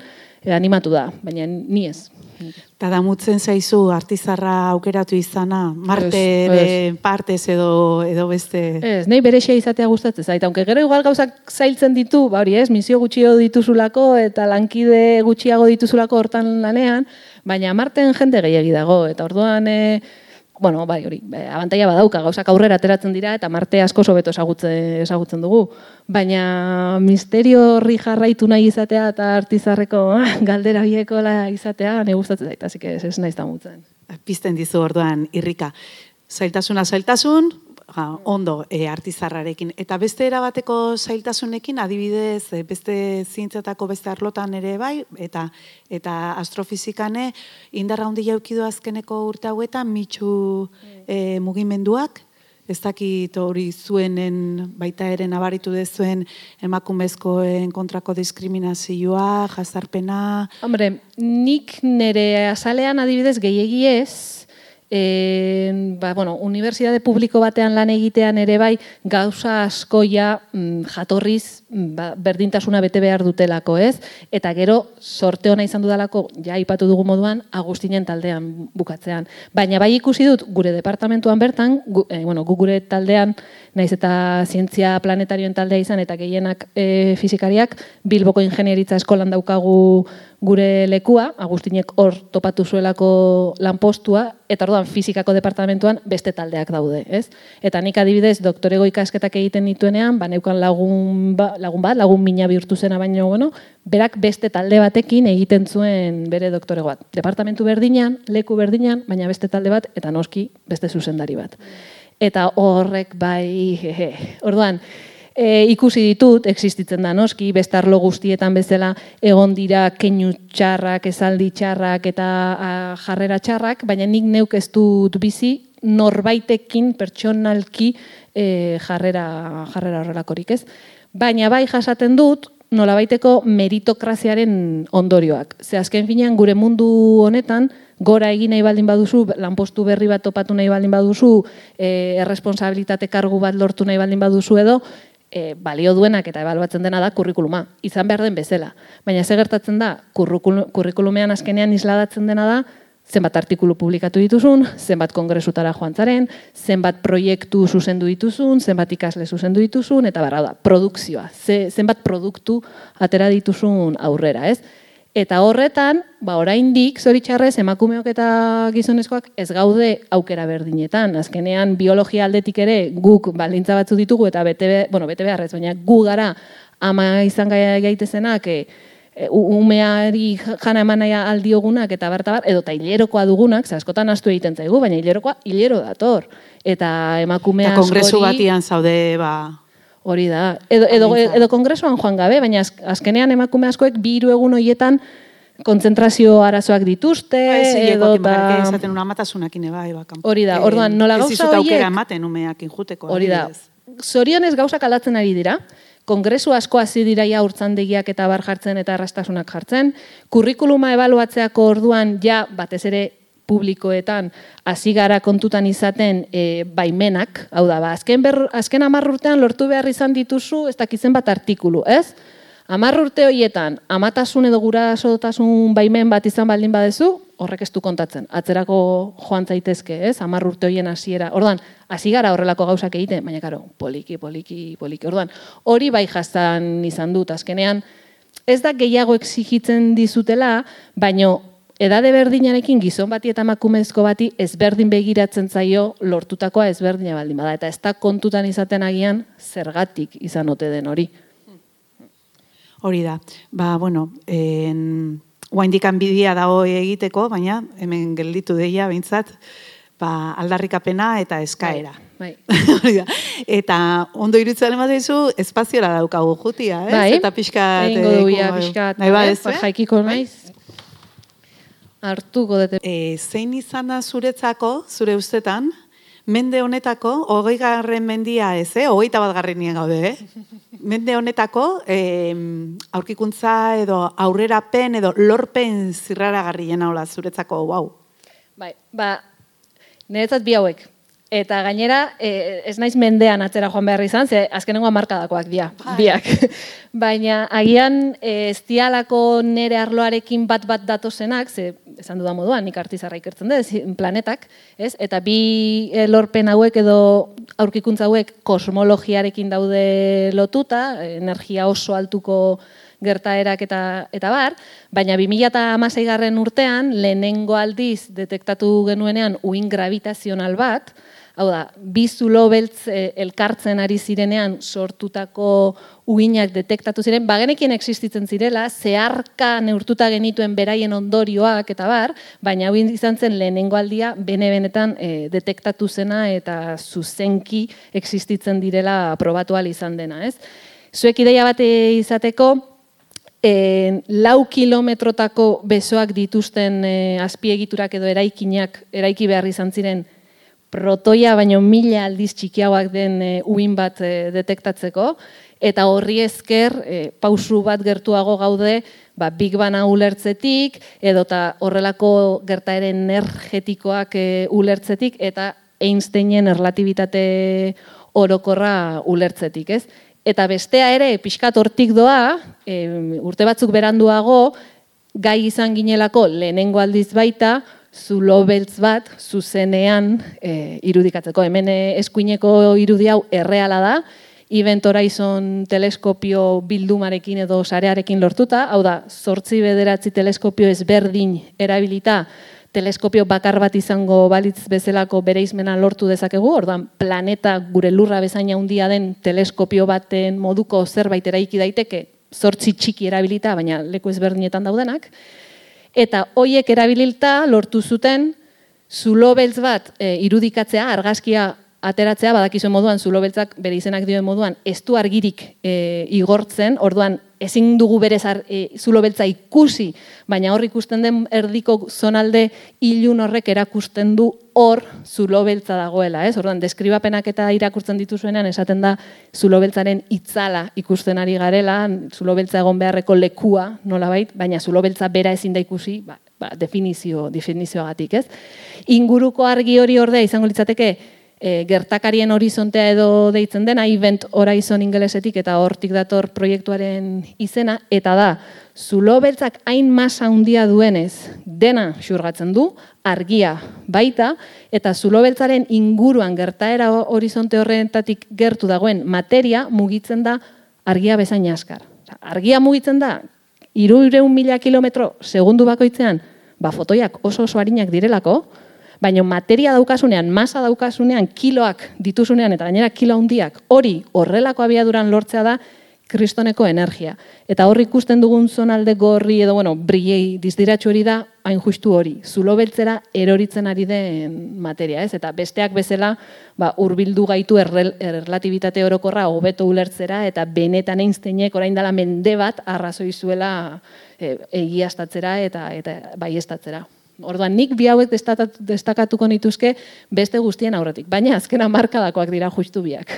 animatu da, baina ni ez. Eta damutzen zaizu artizarra aukeratu izana, Marte partez edo, edo beste... Ez, nahi berexia izatea gustatzen zait, aunque gero igual gauzak zailtzen ditu, ba hori ez, misio gutxiago dituzulako eta lankide gutxiago dituzulako hortan lanean, baina Marten jende gehiagi dago, eta orduan... E, bueno, bai, hori, abantaia badauka, gauzak aurrera ateratzen dira eta Marte asko sobeto ezagutzen, ezagutzen dugu. Baina misterio horri jarraitu nahi izatea eta artizarreko ah, galdera biekola izatea, ne gustatzen zait, así que ez naiz da mutzen. Pizten dizu orduan irrika. Zailtasuna zailtasun, ja, ondo e, artizarrarekin. Eta beste erabateko zailtasunekin, adibidez, e, beste zientziatako beste arlotan ere bai, eta eta astrofizikane, indarra hundi jaukidu azkeneko urte hauetan, mitxu e, mugimenduak, ez dakit hori zuenen baita ere nabaritu dezuen emakumezkoen kontrako diskriminazioa, jazarpena... Hombre, nik nire azalean adibidez gehiegi ez, e, ba, bueno, unibertsitate publiko batean lan egitean ere bai gauza askoia mm, jatorriz mm, ba, berdintasuna bete behar dutelako, ez? Eta gero sorte ona izan dudalako, ja ipatu dugu moduan, Agustinen taldean bukatzean. Baina bai ikusi dut gure departamentuan bertan, gu, e, bueno, gu gure taldean, naiz eta zientzia planetarioen taldea izan eta gehienak e, fizikariak, Bilboko ingenieritza eskolan daukagu gure lekua, Agustinek hor topatu zuelako lanpostua, eta orduan fizikako departamentuan beste taldeak daude, ez? Eta nik adibidez doktorego ikasketak egiten dituenean, ba neukan lagun, ba, lagun bat, lagun mina bihurtu zena baino, bueno, berak beste talde batekin egiten zuen bere doktorego bat. Departamentu berdinean, leku berdinean, baina beste talde bat, eta noski beste zuzendari bat. Eta horrek bai, hehe. Orduan, E, ikusi ditut, existitzen da noski, bestarlo guztietan bezala egon dira keinu txarrak, esaldi txarrak eta a, jarrera txarrak, baina nik neuk ez dut bizi norbaitekin pertsonalki e, jarrera, jarrera horrelakorik ez. Baina bai jasaten dut, nolabaiteko meritokraziaren ondorioak. Ze azken finean gure mundu honetan, gora egin nahi baldin baduzu, lanpostu berri bat topatu nahi baldin baduzu, e, erresponsabilitate kargu bat lortu nahi baldin baduzu edo, e, balio duenak eta ebaluatzen dena da kurrikuluma, izan behar den bezala. Baina ze gertatzen da, kurrikulumean azkenean isladatzen dena da, zenbat artikulu publikatu dituzun, zenbat kongresutara joan zaren, zenbat proiektu zuzendu dituzun, zenbat ikasle zuzendu dituzun, eta barra da, produkzioa, zenbat produktu atera dituzun aurrera, ez? Eta horretan, ba, oraindik zoritxarrez, emakumeok eta gizonezkoak ez gaude aukera berdinetan. Azkenean, biologia aldetik ere guk baldintza batzu ditugu eta bete, bueno, bete beharrez, baina gu gara ama izan gai gaitezenak, e, e, umeari jana eman nahi aldiogunak eta berta bar, edo eta hilerokoa dugunak, askotan astu egiten zaigu, baina hilerokoa hilero dator. Eta emakumea askori... kongresu batian zaude, ba, Hori da. Edo, edo, edo kongresoan joan gabe, baina azkenean emakume askoek bi hiru egun hoietan kontzentrazio arazoak dituzte ba, edo da esaten una matasunak ine bai ba Hori da. Orduan nola gauza horiek Ez ematen umeak injuteko. Hori da. Zorionez gauzak aldatzen ari dira. Kongresu asko hasi dira ja urtzandegiak eta bar jartzen eta arrastasunak jartzen. Kurrikuluma ebaluatzeako orduan ja batez ere publikoetan hasi gara kontutan izaten e, baimenak, hau da, ba, azken, ber, azken amarrurtean lortu behar izan dituzu, ez dakizen bat artikulu, ez? Amarrurte horietan, amatasun edo gura sotasun baimen bat izan baldin badezu, horrek ez du kontatzen. Atzerako joan zaitezke, ez? Amarrurte horien hasiera. Orduan, hasi gara horrelako gauzak egiten, baina karo, poliki, poliki, poliki. Orduan, hori bai jaztan izan dut, azkenean, ez da gehiago exigitzen dizutela, baino edade berdinarekin gizon bati eta emakumezko bati ezberdin begiratzen zaio lortutakoa ezberdina baldin bada eta ez da kontutan izaten agian zergatik izan ote den hori. Hori da. Ba, bueno, en guaindikan bidia dago egiteko, baina hemen gelditu deia behintzat, ba, aldarrikapena eta eskaera. Bai, bai. eta ondo irutzen ematen zu, espaziora daukagu jutia, ez? Bai, eta pixka... Egingo duia pixka. Nahi ba, ez, eh? Jaikiko naiz hartuko dute. E, zein izan da zuretzako, zure ustetan, mende honetako, hogei garren mendia ez, eh? hogeita bat garren nien gaude, eh? mende honetako, e, aurkikuntza edo aurrera pen edo lorpen zirrara garrien hola zuretzako, wow. Bai, ba, niretzat bi hauek, Eta gainera, e, ez naiz mendean atzera joan behar izan, ze azkenengo markadakoak dia, bai. biak. Baina agian e, ez dialako nere arloarekin bat bat datozenak, ze esan dudan moduan, nik artizarra ikertzen dut, planetak, ez? Eta bi e, lorpen hauek edo aurkikuntza hauek kosmologiarekin daude lotuta, energia oso altuko gertaerak eta eta bar, baina 2016 garren urtean lehenengo aldiz detektatu genuenean uin gravitazional bat, Hau da, bi zulo beltz eh, elkartzen ari zirenean sortutako uinak detektatu ziren, bagenekien existitzen zirela, zeharka neurtuta genituen beraien ondorioak eta bar, baina hau izan zen lehenengo aldia bene-benetan eh, detektatu zena eta zuzenki existitzen direla probatu izan dena. Ez? Zuek ideia bate izateko, e, lau kilometrotako besoak dituzten e, azpiegiturak edo eraikinak eraiki behar izan ziren protoia baino mila aldiz txikiagoak den e, uin bat e, detektatzeko, eta horri esker e, pausu bat gertuago gaude ba, Big Bana ulertzetik, edota horrelako gertaere energetikoak e, ulertzetik, eta Einsteinen erlatibitate orokorra ulertzetik, ez? Eta bestea ere, pixkat hortik doa, e, urte batzuk beranduago, gai izan ginelako lehenengo aldiz baita, zulo beltz bat zuzenean e, irudikatzeko. Hemen eh, eskuineko irudi hau erreala da, Event Horizon teleskopio bildumarekin edo sarearekin lortuta, hau da, sortzi bederatzi teleskopio ezberdin erabilita, teleskopio bakar bat izango balitz bezalako bereizmena lortu dezakegu, ordan planeta gure lurra bezaina handia den teleskopio baten moduko zerbait eraiki daiteke, sortzi txiki erabilita, baina leku ezberdinetan daudenak, eta hoiek erabililta lortu zuten zulo beltz bat e, irudikatzea, argazkia ateratzea, badakizuen moduan, zulo beltzak bere izenak dioen moduan, ez du argirik e, igortzen, orduan ezin dugu berez ar, e, zulo beltza ikusi, baina hor ikusten den erdiko zonalde ilun horrek erakusten du hor zulo beltza dagoela, ez? Orduan, deskribapenak eta irakurtzen dituzuenean, esaten da zulo beltzaren itzala ikusten ari garela, zulo beltza egon beharreko lekua, nolabait, baina zulo beltza bera ezin da ikusi, ba, ba, definizio, definizioagatik, ez? Inguruko argi hori ordea izango litzateke, e, gertakarien horizontea edo deitzen dena, event horizon ingelesetik eta hortik dator proiektuaren izena, eta da, zulo beltzak hain masa handia duenez dena xurgatzen du, argia baita, eta zulo beltzaren inguruan gertaera horizonte horretatik gertu dagoen materia mugitzen da argia bezain askar. Argia mugitzen da, iru mila kilometro segundu bakoitzean, ba fotoiak oso oso harinak direlako, baina materia daukasunean, masa daukasunean, kiloak dituzunean eta gainera kilo handiak hori horrelako abiaduran lortzea da kristoneko energia. Eta hor ikusten dugun zonalde gorri edo, bueno, brillei dizdiratxu hori da, hain justu hori, zulo beltzera eroritzen ari den materia, ez? Eta besteak bezala, ba, urbildu gaitu errelatibitate orokorra hobeto ulertzera, eta benetan einsteinek orain dela mende bat arrazoi zuela e, egiaztatzera eta, eta baiestatzera. Orduan, nik bi hauek destakatuko nituzke beste guztien aurretik. Baina, azkena markadakoak dira justu biak.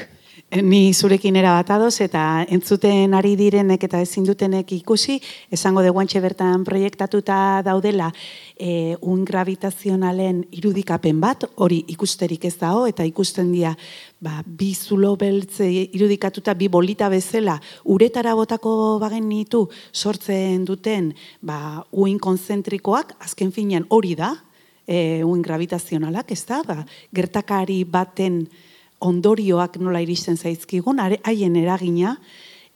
Eh, ni zurekin era bat adoz, eta entzuten ari direnek eta ezin dutenek ikusi, esango de guantxe bertan proiektatuta daudela e, un gravitazionalen irudikapen bat, hori ikusterik ez dago, eta ikusten dira ba, bi zulo beltze irudikatuta, bi bolita bezala, uretara botako bagen nitu sortzen duten ba, uin konzentrikoak, azken finean hori da, e, uin gravitazionalak, ez da, ba, gertakari baten ondorioak nola iristen zaizkigun, haien eragina,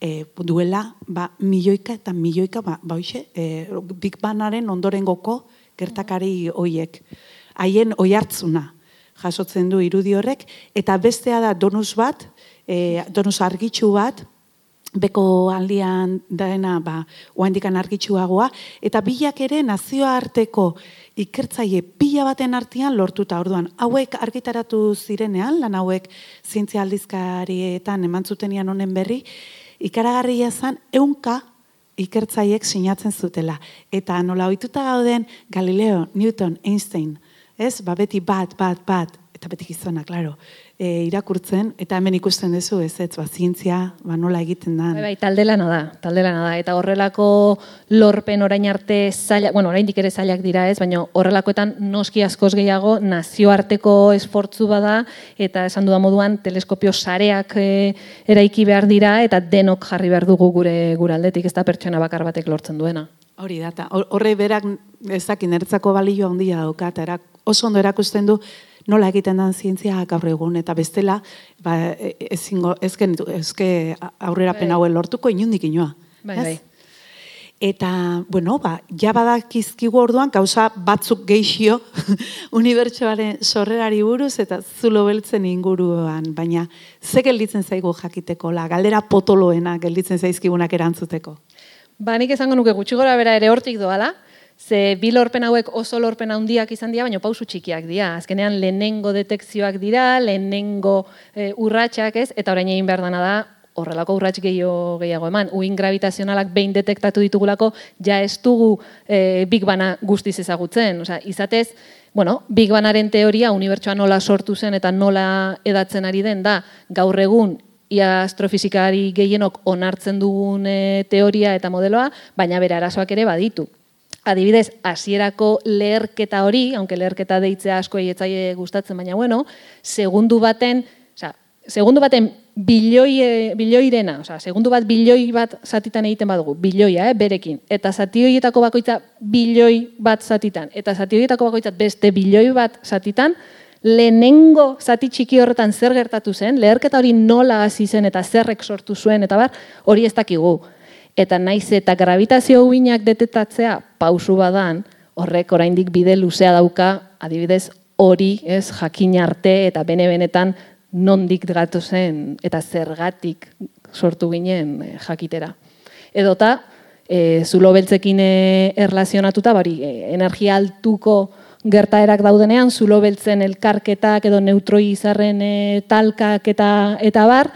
e, duela ba, milioika eta milioika, ba, ba e, Big Banaren ondorengoko gertakari hoiek. Haien oi hartzuna jasotzen du irudi horrek, eta bestea da donus bat, e, donus argitxu bat, beko aldian daena ba, oandikan argitxuagoa, eta bilak ere nazioarteko ikertzaile pila baten artean lortuta orduan. Hauek argitaratu zirenean, lan hauek zientzia aldizkarietan eman zutenian honen berri, ikaragarria zen eunka ikertzaiek sinatzen zutela. Eta nola ohituta gauden Galileo, Newton, Einstein, ez? Ba beti bat, bat, bat, eta beti gizona, claro e, irakurtzen, eta hemen ikusten duzu, ez ez, ba, zientzia, ba, nola egiten da. Bai, bai, talde lana da, talde lana da, eta horrelako lorpen orain arte zailak, bueno, orain ere zailak dira ez, baina horrelakoetan noski askoz gehiago nazioarteko esfortzu bada, eta esan duda moduan, teleskopio sareak e, eraiki behar dira, eta denok jarri behar dugu gure gure aldetik, ez da pertsona bakar batek lortzen duena. Hori da, horre berak ezakin ertzako balio handia dauka, eta oso ondo erakusten du, nola egiten den zientzia gaur egun eta bestela ba ezingo ezken eske aurrera bai. hauen lortuko inundik inoa. Bai, bai. Eta, bueno, ba, ja badakizkigu orduan, gauza batzuk geixio unibertsuaren sorrerari buruz eta zulo beltzen inguruan, baina ze gelditzen zaigu jakiteko, la galdera potoloena gelditzen zaizkigunak erantzuteko? Ba, nik esango nuke gutxi gora bera ere hortik doala, Ze bi lorpen hauek oso lorpen handiak izan dira, baina pausu txikiak dira. Azkenean lehenengo detekzioak dira, lehenengo e, urratsak ez, eta orain egin behar dana da, horrelako urrats gehiago, gehiago eman. Uin gravitazionalak behin detektatu ditugulako, ja ez dugu e, Big Bana guztiz ezagutzen. Osea, izatez, bueno, Big Banaren teoria, unibertsoa nola sortu zen eta nola edatzen ari den, da gaur egun ia astrofizikari gehienok onartzen dugun e, teoria eta modeloa, baina bere arazoak ere baditu. Adibidez, hasierako leherketa hori, aunque leherketa deitzea asko eietzaile gustatzen, baina bueno, segundu baten, sea, segundu baten bilioi, eh, bilioirena, sea, segundu bat bilioi bat zatitan egiten badugu, bilioia, eh, berekin, eta zati horietako bakoitza bilioi bat zatitan, eta zati horietako bakoitza beste bilioi bat zatitan, lehenengo zati txiki horretan zer gertatu zen, leherketa hori nola hasi zen eta zerrek sortu zuen, eta bar, hori ez dakigu eta naiz eta gravitazio uinak detetatzea pausu badan, horrek oraindik bide luzea dauka, adibidez hori, ez, jakin arte eta bene benetan nondik gatu zen eta zergatik sortu ginen eh, jakitera. Edota, e, zulo beltzekin e, erlazionatuta, bari, e, energia altuko gertaerak daudenean, zulo beltzen elkarketak edo neutroi izarren e, talkak eta, eta bar,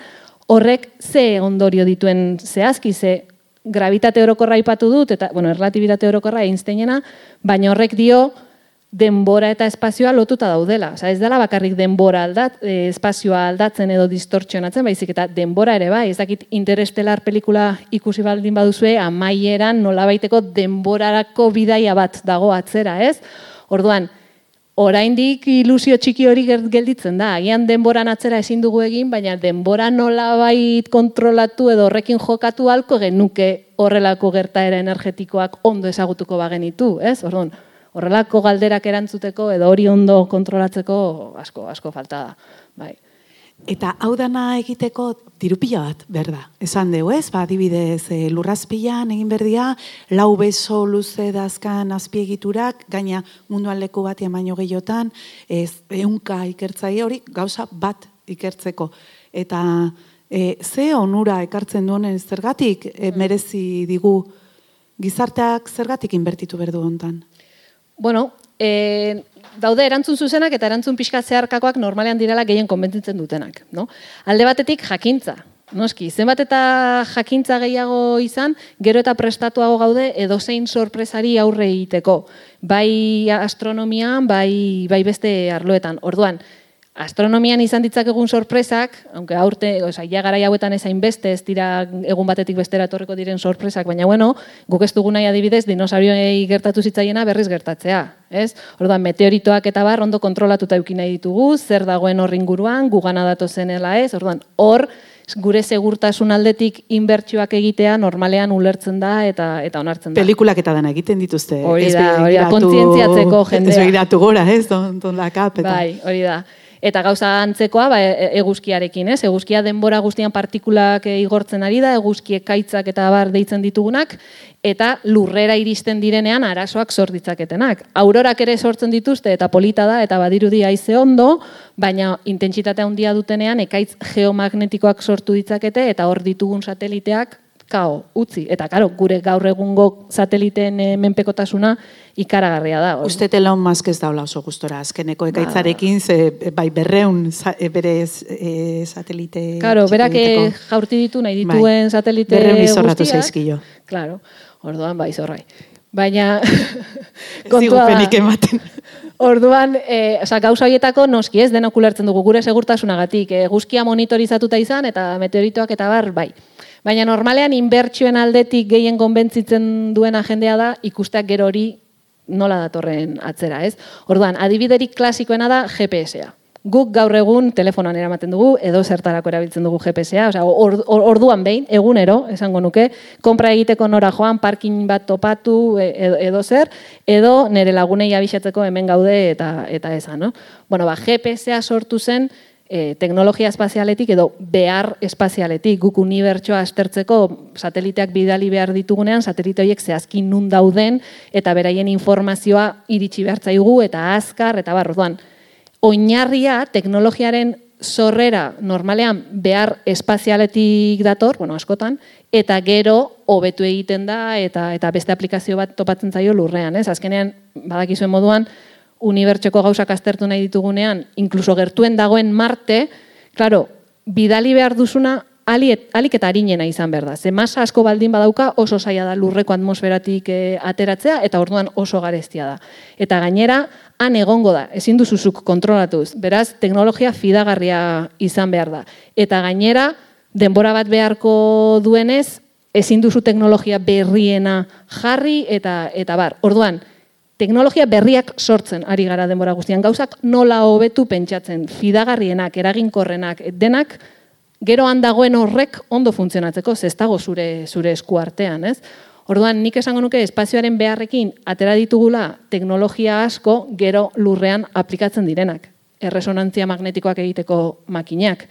horrek ze ondorio dituen zehazki, ze gravitate orokorra ipatu dut, eta, bueno, relatibitate orokorra Einsteinena, baina horrek dio, denbora eta espazioa lotuta daudela. Osa, ez dela bakarrik denbora aldat, e, espazioa aldatzen edo distortzionatzen, baizik eta denbora ere bai, ez dakit interestelar pelikula ikusi baldin baduzue, amaieran nolabaiteko denborarako bidaia bat dago atzera, ez? Orduan, oraindik ilusio txiki hori gelditzen da. Agian denboran atzera ezin dugu egin, baina denbora nolabait kontrolatu edo horrekin jokatu halko genuke horrelako gertaera energetikoak ondo ezagutuko bagenitu, ez? Orduan, horrelako galderak erantzuteko edo hori ondo kontrolatzeko asko asko falta da. Bai. Eta hau dana egiteko dirupila bat, berda. Esan dugu ez, ba, adibidez, e, lurrazpilan egin berdia, lau beso luze dazkan azpiegiturak, gaina munduan leku bat baino gehiotan, ez, eunka ikertzai hori, gauza bat ikertzeko. Eta e, ze onura ekartzen duen zergatik e, merezi digu gizarteak zergatik inbertitu berdu hontan? Bueno, e, daude erantzun zuzenak eta erantzun pixka zeharkakoak normalean direla gehien konbentzitzen dutenak. No? Alde batetik jakintza. Noski, zenbat eta jakintza gehiago izan, gero eta prestatuago gaude edozein sorpresari aurre egiteko. Bai astronomian, bai, bai beste arloetan. Orduan, astronomian izan ditzakegun sorpresak, aunque aurte, oza, ja gara hauetan ezain beste, ez dira egun batetik bestera etorreko diren sorpresak, baina bueno, guk ez dugu nahi adibidez, dinosaurio gertatu zitzaiena berriz gertatzea, ez? Orduan, meteoritoak eta bar, ondo kontrolatuta eukin nahi ditugu, zer dagoen horrin guruan, gugana dato zenela ez, orduan, hor, gure segurtasun aldetik inbertsioak egitea normalean ulertzen da eta eta onartzen da. Pelikulak eta dena egiten dituzte. Hori da, hori da, kontzientziatzeko jendea. Ez gora, ez, don, don la eta... Bai, hori da. Eta gauza antzekoa ba, e, eguzkiarekin, ez? Eguzkia denbora guztian partikulak e, igortzen ari da, eguzkiek kaitzak eta bar deitzen ditugunak, eta lurrera iristen direnean arazoak sort ditzaketenak. Aurorak ere sortzen dituzte eta polita da eta badirudi haize ondo, baina intentsitate handia dutenean ekaitz geomagnetikoak sortu ditzakete eta hor ditugun sateliteak kao, utzi. Eta, karo, gure gaur egungo sateliteen e, menpekotasuna ikaragarria da. Uste Elon Musk ez daula oso gustora, azkeneko ekaitzarekin, ze, bai berreun e, bere e, satelite... Karo, berak jaurti ditu nahi bai. dituen bai. satelite Berreun izorratu zaizkio. Claro, orduan bai zorrai. Baina... kontua penik ematen. Orduan, e, oza, gauza horietako noski ez denok ulertzen dugu gure segurtasunagatik. E, guzkia monitorizatuta izan eta meteoritoak eta bar, bai. Baina normalean inbertsioen aldetik gehien konbentzitzen duena jendea da ikusteak gero hori nola datorren atzera, ez? Orduan, adibiderik klasikoena da GPS-a. Guk gaur egun telefonoan eramaten dugu, edo zertarako erabiltzen dugu GPS-a, osea, orduan behin, egunero, esango nuke, konpra egiteko nora joan, parkin bat topatu, e, edo, edo zer, edo nire lagunei abixatzeko hemen gaude eta eta eza, no? Bueno, ba, GPS-a sortu zen, e, teknologia espazialetik edo behar espazialetik guk unibertsoa astertzeko sateliteak bidali behar ditugunean, satelite horiek zehazkin nun dauden eta beraien informazioa iritsi behar zaigu eta azkar eta barrotuan. Oinarria teknologiaren sorrera normalean behar espazialetik dator, bueno, askotan, eta gero hobetu egiten da eta eta beste aplikazio bat topatzen zaio lurrean, ez? Azkenean badakizuen moduan unibertsoko gauzak aztertu nahi ditugunean, inkluso gertuen dagoen Marte, claro, bidali behar duzuna aliet, alik eta harinena izan behar da. Ze masa asko baldin badauka oso zaila da lurreko atmosferatik eh, ateratzea eta orduan oso gareztia da. Eta gainera, han egongo da, ezin duzuzuk kontrolatuz. Beraz, teknologia fidagarria izan behar da. Eta gainera, denbora bat beharko duenez, ezin duzu teknologia berriena jarri eta eta bar. Orduan, teknologia berriak sortzen ari gara denbora guztian. Gauzak nola hobetu pentsatzen, fidagarrienak, eraginkorrenak, denak, gero handagoen horrek ondo funtzionatzeko, zestago zure, zure esku artean, ez? Orduan, nik esango nuke espazioaren beharrekin atera ditugula teknologia asko gero lurrean aplikatzen direnak. Erresonantzia magnetikoak egiteko makinak,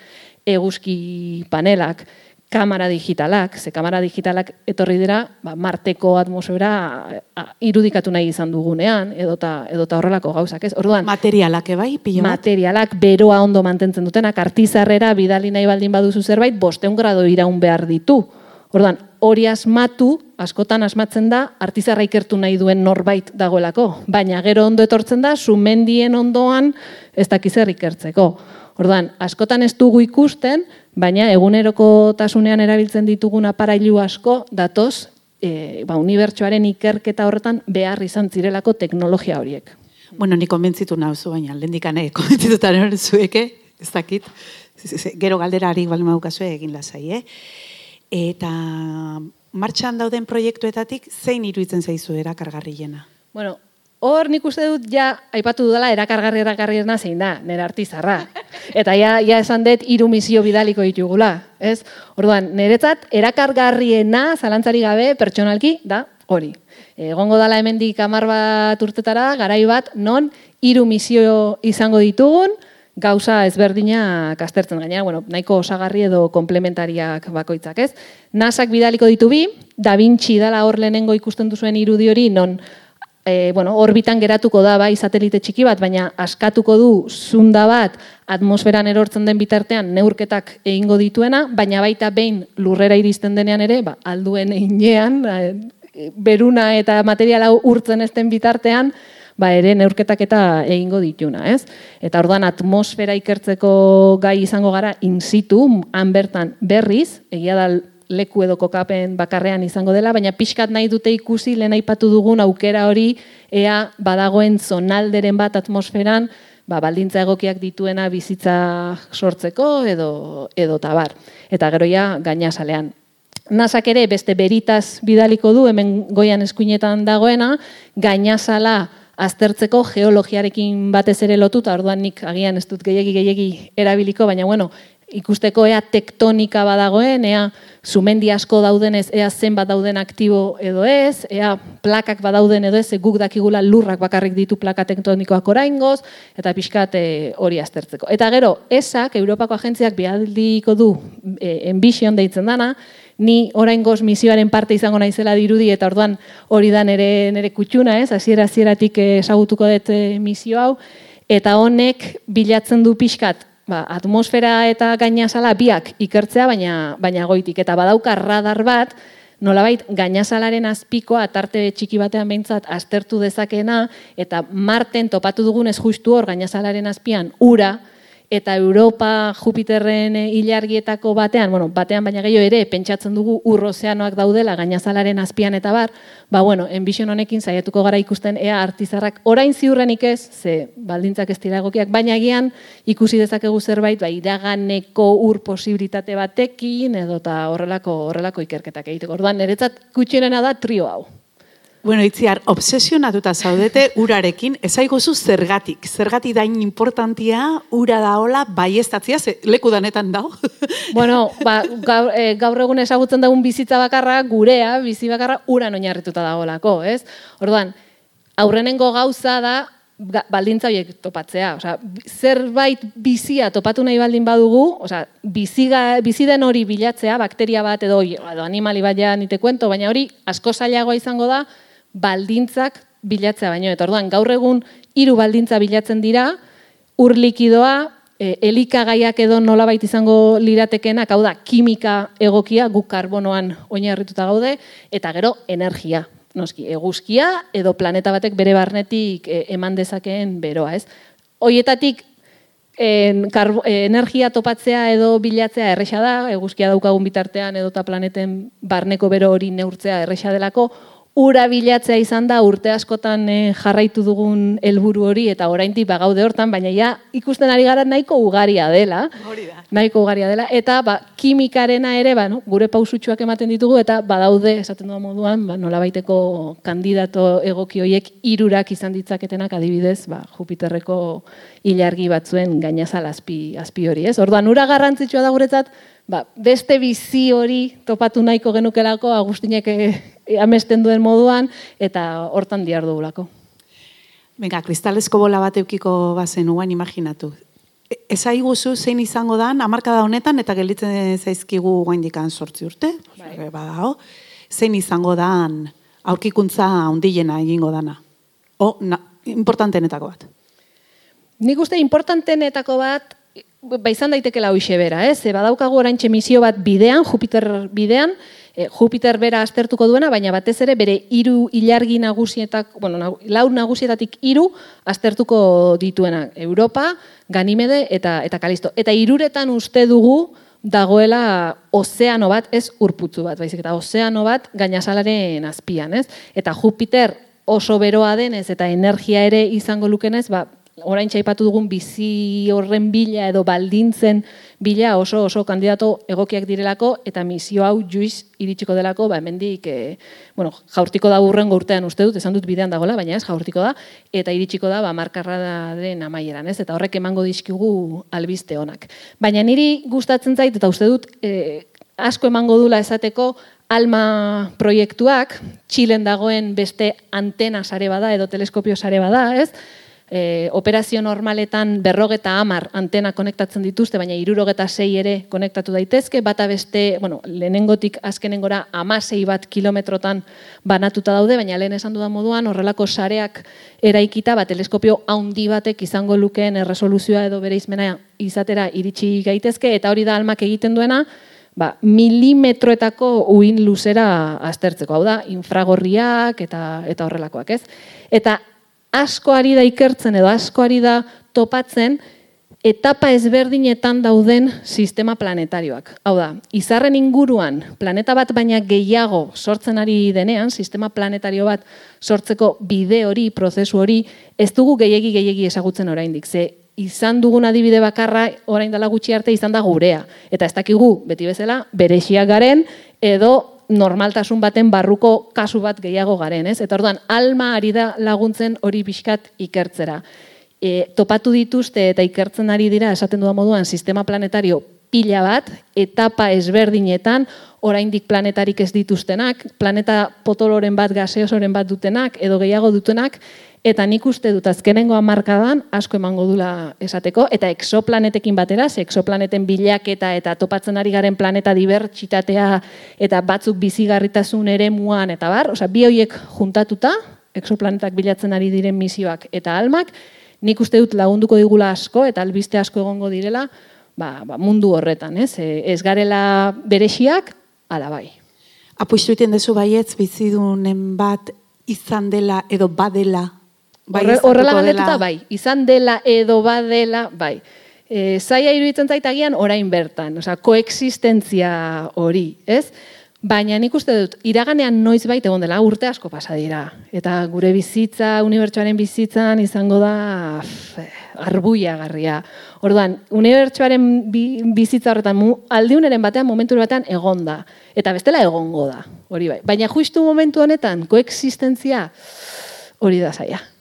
eguzki panelak, kamera digitalak, ze kamera digitalak etorri dira, ba, marteko atmosfera irudikatu nahi izan dugunean, edota, edota horrelako gauzak, ez? Orduan, materialak ebai, pilo Materialak, beroa ondo mantentzen dutenak, artizarrera bidali nahi baldin baduzu zerbait, bosteun grado iraun behar ditu. Orduan, hori asmatu, askotan asmatzen da, artizarra ikertu nahi duen norbait dagoelako. Baina gero ondo etortzen da, sumendien ondoan ez dakizer ikertzeko. Orduan, askotan ez dugu ikusten, baina eguneroko tasunean erabiltzen ditugun aparailu asko, datoz, e, ba, unibertsuaren ikerketa horretan behar izan zirelako teknologia horiek. Bueno, ni konbentzitu nauzu, baina lendikane konbentzituta nore zueke, ez dakit, gero galderari bali maukazue egin lasai, eh? Eta martxan dauden proiektuetatik zein iruditzen zaizu erakargarriena? Bueno, hor nik uste dut ja aipatu dudala erakargarri erakarriena zein da, nera artizarra. Eta ja, ja esan dut hiru misio bidaliko ditugula, ez? Orduan, niretzat erakargarriena zalantzari gabe pertsonalki da hori. Egongo dala hemendik hamar bat urtetara, garai bat non hiru misio izango ditugun, gauza ezberdina kastertzen gaina, bueno, nahiko osagarri edo komplementariak bakoitzak, ez? NASAk bidaliko ditu bi, Da Vinci dala hor lehenengo ikusten duzuen irudi hori, non e, bueno, orbitan geratuko da bai satelite txiki bat, baina askatuko du zunda bat atmosferan erortzen den bitartean neurketak egingo dituena, baina baita behin lurrera iristen denean ere, ba, alduen einean, e, beruna eta materiala urtzen ezten bitartean, ba ere neurketak eta egingo dituna, ez? Eta orduan atmosfera ikertzeko gai izango gara in situ, han bertan berriz, egia da leku edo kokapen bakarrean izango dela, baina pixkat nahi dute ikusi lehen aipatu dugun aukera hori ea badagoen zonalderen bat atmosferan, ba, baldintza egokiak dituena bizitza sortzeko edo, edo tabar. Eta gero ja gainazalean. Nasak ere beste beritaz bidaliko du, hemen goian eskuinetan dagoena, gainazala aztertzeko geologiarekin batez ere lotuta, orduan nik agian ez dut gehiegi gehiegi erabiliko, baina bueno, ikusteko ea tektonika badagoen, ea sumendi asko daudenez, ea zenbat dauden aktibo edo ez, ea plakak badauden edo ez, guk dakigula lurrak bakarrik ditu plaka tektonikoak oraingoz, eta pixkat eh, hori aztertzeko. Eta gero, esak, Europako agentziak bihaldiko du e, envision deitzen dana, ni oraingoz misioaren parte izango naizela dirudi eta orduan hori da nere nere kutxuna, ez? Hasiera hasieratik ezagutuko dut eh, misio hau eta honek bilatzen du pixkat Ba, atmosfera eta gainazala biak ikertzea, baina, baina goitik. Eta badauka radar bat, nolabait gainazalaren azpikoa atarte txiki batean behintzat aztertu dezakena, eta marten topatu dugunez justu hor gainazalaren azpian ura, eta Europa Jupiterren ilargietako batean, bueno, batean baina gehiago ere, pentsatzen dugu urrozeanoak daudela gainazalaren azpian eta bar, ba, bueno, enbision honekin saiatuko gara ikusten ea artizarrak orain ziurrenik ez, ze baldintzak ez dira egokiak, baina egian ikusi dezakegu zerbait, ba, iraganeko ur posibilitate batekin, edo eta horrelako, horrelako ikerketak egiteko. Orduan, niretzat kutxenena da trio hau. Bueno, itziar, obsesionatuta zaudete urarekin, ezaiguzu zergatik. Zergatik dain importantia ura daola bai estatzia, ze leku danetan dao. bueno, ba, gaur, e, gaur egun ezagutzen daun bizitza bakarra, gurea, bizi bakarra, ura oinarrituta dagoelako, ez? Orduan, aurrenengo gauza da, baldintza horiek topatzea. Osea, zerbait bizia topatu nahi baldin badugu, osea, biziga, bizi den hori bilatzea, bakteria bat edo, edo animali bat ja nite kuento, baina hori asko zailagoa izango da, baldintzak bilatzea baino. Eta orduan, gaur egun hiru baldintza bilatzen dira, ur likidoa, e, elikagaiak edo nolabait izango liratekenak, hau da, kimika egokia, guk karbonoan oinarrituta gaude, eta gero energia. Noski, eguzkia edo planeta batek bere barnetik e, eman dezakeen beroa, ez? Hoietatik en, energia topatzea edo bilatzea erresa da, eguzkia daukagun bitartean edo ta planeten barneko bero hori neurtzea erresa delako, ura bilatzea izan da urte askotan eh, jarraitu dugun helburu hori eta oraindik bagaude hortan baina ja ikusten ari gara nahiko ugaria dela. Hori da. Nahiko ugaria dela. Eta ba kimikarena ere ba, no, gure pausutxuak ematen ditugu eta badaude esaten du moduan ba nolabaiteko kandidato egoki hoiek hirurak izan ditzaketenak adibidez ba Jupiterreko ilargi batzuen gainazal azpi azpi hori ez? Orduan ura garrantzitsua da guretzat ba, beste bizi hori topatu nahiko genukelako Agustinek eh, amesten duen moduan eta hortan diar dugulako. Venga, kristalesko bola bat eukiko bazen uan imaginatu. E, ez aiguzu zein izango dan, amarkada honetan, eta gelditzen zaizkigu guaindikan sortzi urte, bai. badao, zein izango dan aurkikuntza ondilena egingo dana. O, na, importantenetako bat. Nik uste importantenetako bat ba izan daitekela hoixe bera, ez? Ze badaukagu oraintxe misio bat bidean, Jupiter bidean, e, Jupiter bera aztertuko duena, baina batez ere bere hiru ilargi nagusietak, bueno, lau nagusietatik hiru aztertuko dituena, Europa, Ganimede eta eta Kalisto. Eta hiruretan uste dugu dagoela ozeano bat, ez urputzu bat, baizik eta ozeano bat gainazalaren azpian, ez? Eta Jupiter oso beroa denez eta energia ere izango lukenez, ba, orain txaipatu dugun bizi horren bila edo baldintzen bila oso oso kandidato egokiak direlako eta misio hau juiz iritsiko delako, ba, hemendik e, bueno, jaurtiko da urren urtean uste dut, esan dut bidean dagoela, baina ez jaurtiko da, eta iritsiko da ba, markarra den amaieran, ez? eta horrek emango dizkigu albiste honak. Baina niri gustatzen zait, eta uste dut, e, asko emango dula esateko, Alma proiektuak, Txilen dagoen beste antena sare bada edo teleskopio sare bada, ez? E, operazio normaletan berrogeta amar antena konektatzen dituzte, baina irurogeta sei ere konektatu daitezke, bata beste, bueno, lehenengotik azkenengora amasei bat kilometrotan banatuta daude, baina lehen esan dudan moduan horrelako sareak eraikita, bat teleskopio haundi batek izango lukeen erresoluzioa edo bere izmena izatera iritsi gaitezke, eta hori da almak egiten duena, ba, milimetroetako uin luzera aztertzeko, hau da, infragorriak eta, eta horrelakoak, ez? Eta asko ari da ikertzen edo asko ari da topatzen etapa ezberdinetan dauden sistema planetarioak. Hau da, izarren inguruan planeta bat baina gehiago sortzen ari denean, sistema planetario bat sortzeko bide hori, prozesu hori, ez dugu gehiegi gehiegi ezagutzen oraindik. Ze izan dugun adibide bakarra orain dela gutxi arte izan da gurea. Eta ez dakigu, beti bezala, berexiak garen edo normaltasun baten barruko kasu bat gehiago garen, ez? Eta orduan, alma ari da laguntzen hori pixkat ikertzera. E, topatu dituzte eta ikertzen ari dira, esaten duda moduan, sistema planetario pila bat, etapa ezberdinetan, oraindik planetarik ez dituztenak, planeta potoloren bat, gaseosoren bat dutenak, edo gehiago dutenak, Eta nik uste dut azkenengo hamarkadan asko emango dula esateko eta exoplanetekin batera, ze exoplaneten bilaketa eta topatzen ari garen planeta dibertsitatea eta batzuk bizigarritasun ere muan eta bar, osea bi hoiek juntatuta, exoplanetak bilatzen ari diren misioak eta almak, nik uste dut lagunduko digula asko eta albiste asko egongo direla, ba, ba mundu horretan, ez? E, ez garela beresiak, ala bai. Apustu iten dezu baietz bizidunen bat izan dela edo badela Bai, horrela galdetuta, bai. Izan dela edo badela, bai. E, zaila iruditzen zaitagian orain bertan, osea, koexistentzia hori, ez? Baina nik uste dut, iraganean noiz baita egon dela, urte asko pasa dira. Eta gure bizitza, unibertsuaren bizitzan izango da arbuia garria. Orduan, unibertsuaren bizitza horretan, aldiuneren batean, momentu batean egon da. Eta bestela egongo da, hori bai. Baina justu momentu honetan, koexistentzia hori da zaila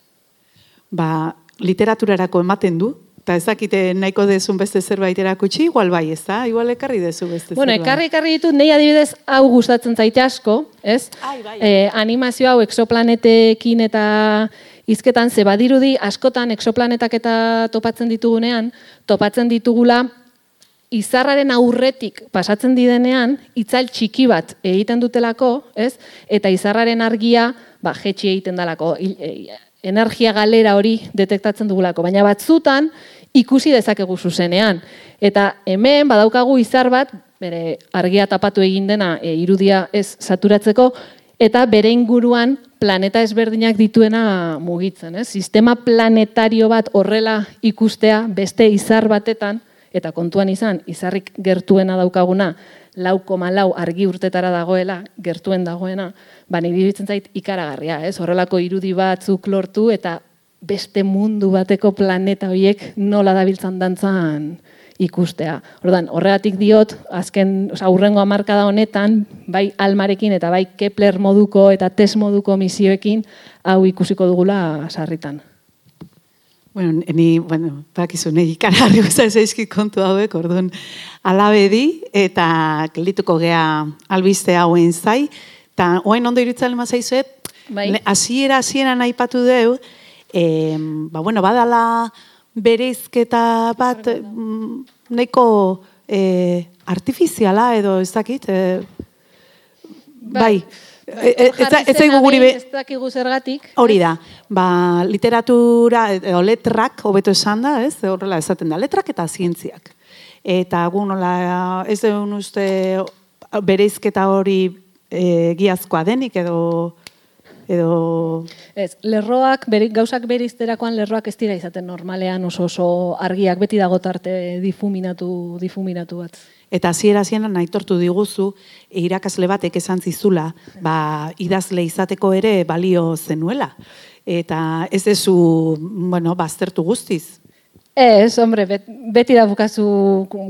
ba, literaturarako ematen du, eta ez dakite nahiko dezun beste zerbait erakutsi, igual bai, ez da? Igual ekarri dezu beste bueno, zerbait. Bueno, ekarri ekarri ditut, nahi adibidez hau gustatzen zaite asko, ez? Ai, bai. Eh, animazio hau exoplanetekin eta izketan ze badirudi askotan exoplanetak eta topatzen ditugunean, topatzen ditugula izarraren aurretik pasatzen didenean, itzal txiki bat egiten dutelako, ez? Eta izarraren argia, ba, jetxi egiten dalako, energia galera hori detektatzen dugulako, baina batzutan ikusi dezakegu zuzenean. Eta hemen badaukagu izar bat, bere argia tapatu egin dena e, irudia ez saturatzeko, eta bere inguruan planeta ezberdinak dituena mugitzen. Ez? Sistema planetario bat horrela ikustea beste izar batetan, eta kontuan izan, izarrik gertuena daukaguna, lau koma lau argi urtetara dagoela, gertuen dagoena, ba, nire zait ikaragarria, ez? Horrelako irudi batzuk lortu eta beste mundu bateko planeta horiek nola dabiltzan dantzan ikustea. Ordan, horregatik diot, azken, oza, urrengo da honetan, bai almarekin eta bai Kepler moduko eta test moduko misioekin, hau ikusiko dugula sarritan. Bueno, ni, bueno, bakizu, nahi ikaragarri zaizki kontu hauek, orduan, alabedi eta gelituko gea albiste hauen zai, Eta, oain ondo iritzalen mazaizuet, bai. asiera, asiera nahi patu deu, e, ba, bueno, badala bereizketa bat, mm, nahiko e, artifiziala edo ez dakit, e, bai. bai. E- e- ez zaigu guri be- Ez dakigu zergatik. Hori da, ba, literatura, edo letrak, hobeto esan da, ez, horrela esaten da, letrak eta zientziak. Eta gu nola, ez egun uste bereizketa hori e, giazkoa denik, edo, edo, Ez, lerroak, beri, gauzak berizterakoan lerroak ez dira izaten normalean oso oso argiak beti dago tarte difuminatu, difuminatu bat. eta hasiera hasieran aitortu diguzu, irakasle batek esan zizula, ba, idazle izateko ere balio zenuela. Eta ez dezu, bueno, baztertu guztiz. Ez, hombre, bet, beti da bukazu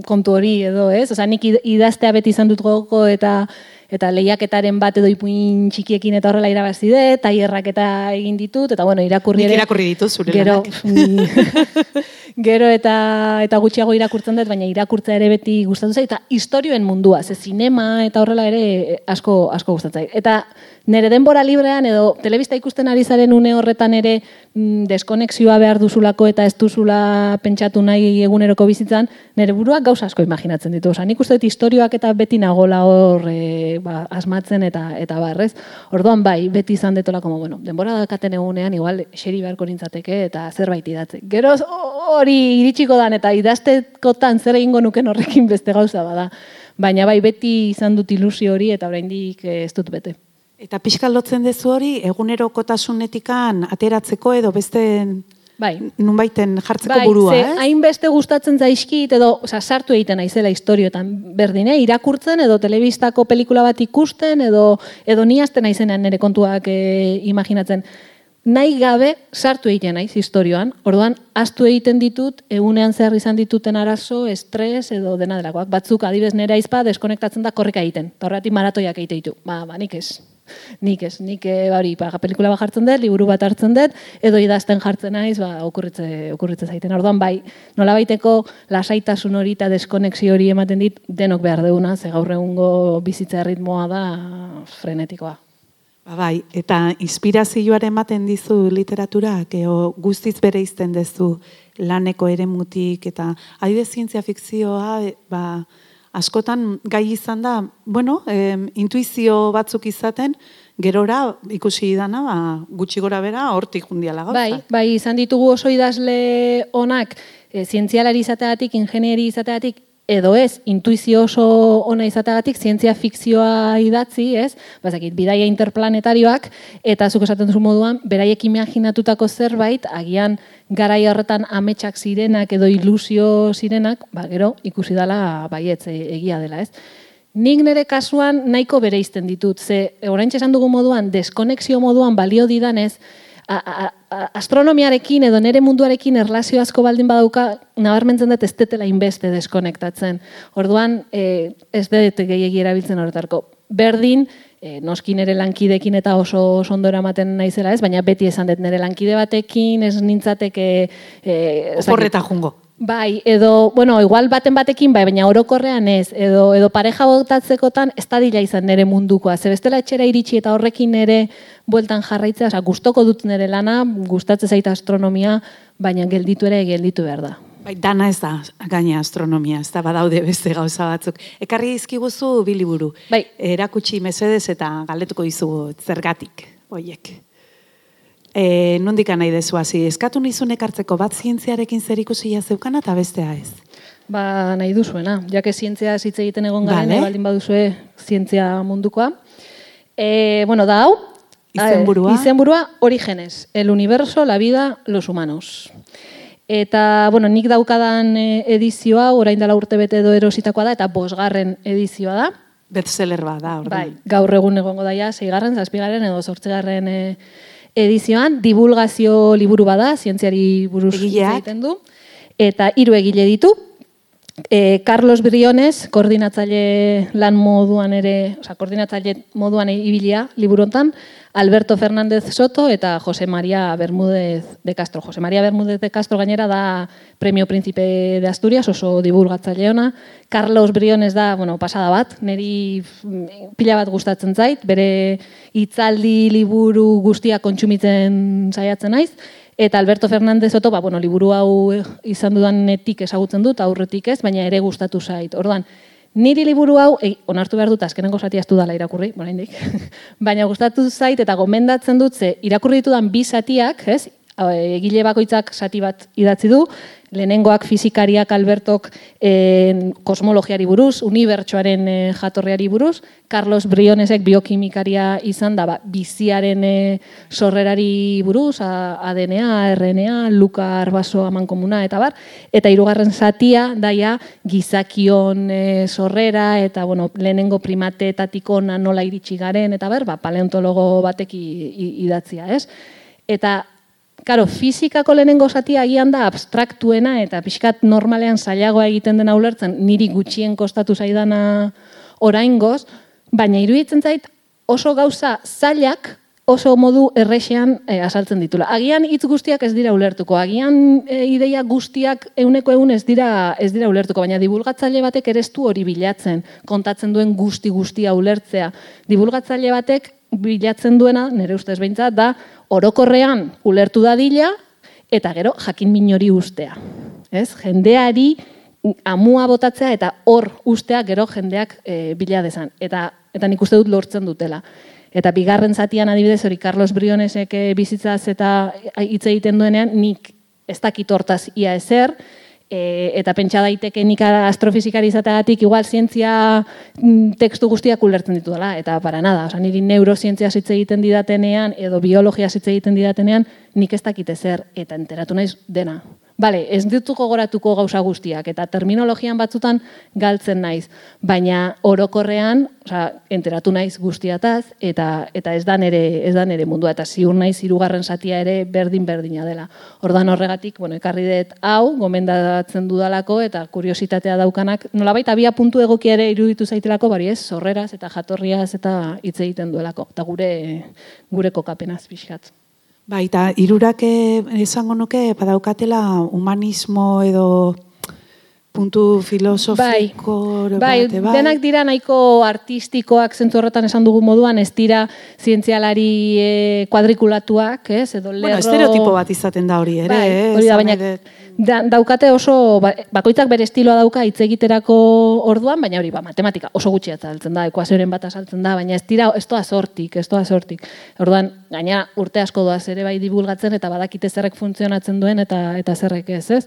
kontu hori edo, ez? Osa, nik id- idaztea beti izan dut gogoko eta eta lehiaketaren bat edo ipuin txikiekin eta horrela irabazi dut, tailerrak eta egin ditut, eta bueno, irakurri ere. irakurri ditut zure Gero, ni- gero eta eta gutxiago irakurtzen dut, baina irakurtza ere beti gustatu zait, eta istorioen mundua, ze sinema eta horrela ere asko asko gustatzen zait. Eta nire denbora librean edo telebista ikusten ari zaren une horretan ere mm, deskonexioa behar duzulako eta ez duzula pentsatu nahi eguneroko bizitzan, nire buruak gauza asko imaginatzen ditu. Osa, nik uste dut istorioak eta beti nagola hor e, ba, asmatzen eta eta barrez. Orduan bai, beti izan detolako, bueno, denbora dakaten egunean, igual, xeri beharko nintzateke eta zerbait idatze. Gero hori iritsiko dan eta idaztekotan zer egingo nuken horrekin beste gauza bada. Baina bai, beti izan dut ilusio hori eta oraindik eh, ez dut bete. Eta pixka lotzen dezu hori, egunerokotasunetikan ateratzeko edo beste Bai, nunbaiten jartzeko Bai, burua, ze ez? hainbeste gustatzen zaizkit edo, osea, sartu egiten naizela istorioetan berdin, eh? irakurtzen edo telebistako pelikula bat ikusten edo edo ni hasten naizenean nire kontuak eh, imaginatzen. Nahi gabe sartu egiten naiz istorioan. Orduan astu egiten ditut egunean zehar izan dituten arazo, estres edo dena delakoak. Batzuk adibez nera izpa deskonektatzen da korrika egiten. Eta horregatik maratoiak egite ditu. Ba, ba, nik ez. Nik ez, nik e, hori, ba, pelikula bat jartzen dut, liburu bat hartzen dut, edo idazten jartzen naiz, ba, okurritze, okurritze zaiten. Orduan, bai, nola baiteko lasaitasun hori eta deskonexio hori ematen dit, denok behar deuna, ze gaur egungo bizitza ritmoa da frenetikoa. Ba, bai, eta inspirazioaren ematen dizu literaturak, eo guztiz bere izten dezu laneko eremutik, eta adibidez zientzia fikzioa, e, ba, askotan gai izan da, bueno, em, intuizio batzuk izaten, gerora ikusi dana, ba, gutxi gora bera, hortik jundiala gauza. Bai, bai, izan ditugu oso idazle onak, e, zientzialari izateagatik, ingenieri izateagatik, edo ez, intuizio oso ona izateagatik, zientzia fikzioa idatzi, ez? Bazakit, bidaia interplanetarioak, eta zuk esaten duzu moduan, beraiek imaginatutako zerbait, agian garai horretan ametsak zirenak edo ilusio zirenak, ba, gero, ikusi dela baietz e, egia dela, ez? Nik nire kasuan nahiko bereizten ditut, ze oraintxe esan dugu moduan, deskonexio moduan balio didanez, a, a, astronomiarekin edo nire munduarekin erlazio asko baldin badauka, nabarmentzen dut ez detela inbeste deskonektatzen. Orduan, e, ez dut gehiagi erabiltzen horretarko. Berdin, e, noski nire lankidekin eta oso ondo eramaten naizela ez, baina beti esan dut nire lankide batekin ez nintzateke... E, Oporreta jungo. Bai, edo, bueno, igual baten batekin bai, baina orokorrean ez, edo, edo pareja botatzekotan ez dadila izan nire mundukoa. Ze bestela etxera iritsi eta horrekin ere bueltan jarraitzea, oza, gustoko dut nire lana, gustatzen zait astronomia, baina gelditu ere gelditu behar da. Bai, dana ez da gaina astronomia, ez da badaude beste gauza batzuk. Ekarri dizkiguzu bi liburu. Bai. Erakutsi mesedez eta galdetuko dizugu zergatik, hoiek. E, nondik nahi dezu hasi, eskatu nizun ekartzeko bat zientziarekin zer ikusia zeukana eta bestea ez. Ba, nahi duzuena, jake zientzia hitz egiten egon garen, Vale. vale. baldin baduzue zientzia mundukoa. E, bueno, da hau, Izenburua? Eh, izenburua Orígenes, el universo, la vida, los humanos. Eta, bueno, nik daukadan eh, edizioa, orain dela urte bete edo erositakoa da, eta bosgarren edizioa da. Bestseller bat da, orduan. Bai, gaur egun egongo daia, zeigarren, zazpigarren edo zortzigarren eh, edizioan, divulgazio liburu bada, zientziari buruz egiten du, eta hiru egile ditu. E, Carlos Briones, koordinatzaile lan moduan ere, oza, koordinatzaile moduan ibilia liburu hontan, Alberto Fernández Soto eta Jose María Bermúdez de Castro. Jose María Bermúdez de Castro gainera da Premio Príncipe de Asturias, oso divulgatzaile ona. Carlos Briones da, bueno, pasada bat, niri mm, pila bat gustatzen zait, bere hitzaldi liburu guztia kontsumitzen saiatzen naiz. Eta Alberto Fernández Soto, ba, bueno, liburu hau izan dudanetik ezagutzen dut, aurretik ez, baina ere gustatu zait. Orduan, Niri liburu hau, ei, onartu behar dut, azkenengo zati ez dudala irakurri, oraindik. baina gustatu zait eta gomendatzen dut ze irakurri ditudan bi zatiak, ez? Egile bakoitzak zati bat idatzi du, lehenengoak fizikariak Albertok en, kosmologiari buruz, unibertsoaren e, jatorriari buruz, Carlos Brionesek biokimikaria izan da, ba, biziaren e, sorrerari buruz, ADNA, RNA, Luka Arbaso amankomuna, eta bar, eta hirugarren zatia, daia, gizakion e, sorrera, eta bueno, lehenengo primateetatik ona nola iritsi garen, eta ber, ba, paleontologo batek idatzia, ez? Eta Karo, fizikako lehenengo zatia agian da abstraktuena eta pixkat normalean zailagoa egiten dena ulertzen niri gutxien kostatu zaidana oraingoz, baina iruditzen zait oso gauza zailak oso modu errexean e, azaltzen ditula. Agian hitz guztiak ez dira ulertuko, agian e, ideia guztiak euneko egun ez dira, ez dira ulertuko, baina divulgatzaile batek ere hori bilatzen, kontatzen duen guzti guztia ulertzea. Divulgatzaile batek bilatzen duena, nire ustez behintzat, da orokorrean ulertu dadila eta gero jakin minori ustea. Ez? Jendeari amua botatzea eta hor ustea gero jendeak e, bila dezan. Eta, eta nik uste dut lortzen dutela. Eta bigarren zatian adibidez hori Carlos Brionesek eh, bizitzaz eta hitz egiten duenean nik ez dakit hortaz ia ezer, E, eta pentsa daiteke nik astrofizikari izateagatik igual zientzia mm, tekstu guztiak ulertzen ditu dela, eta para nada, oza, niri neurozientzia hitz egiten didatenean, edo biologia hitz egiten didatenean, nik ez dakite zer, eta enteratu naiz dena. Bale, ez dituko goratuko gauza guztiak, eta terminologian batzutan galtzen naiz, baina orokorrean, oza, enteratu naiz guztiataz, eta eta ez da nere, ez da nere mundua, eta ziur naiz hirugarren satia ere berdin-berdina dela. Ordan horregatik, bueno, ekarri dut hau, gomendatzen dudalako, eta kuriositatea daukanak, nolabait abia puntu egoki ere iruditu zaitelako, bari ez, sorreraz eta jatorriaz eta hitz egiten duelako, eta gure, gure kokapenaz pixkat. Baita, irurak esango nuke, badaukatela humanismo edo puntu filosofiko bai, bai, bai, denak dira nahiko artistikoak zentzu horretan esan dugu moduan, ez dira zientzialari e, kuadrikulatuak, ez, edo lerro... Bueno, estereotipo bat izaten da hori, ere, bai, hori da, baina, da, daukate oso, ba, bakoitzak bere estiloa dauka hitz egiterako orduan, baina hori, ba, matematika oso gutxi azaltzen da, ekuazioaren bat azaltzen da, baina ez dira, ez toa sortik, ez toa sortik. Orduan, gaina urte asko doaz ere bai divulgatzen, eta badakite zerrek funtzionatzen duen, eta eta zerrek ez, ez?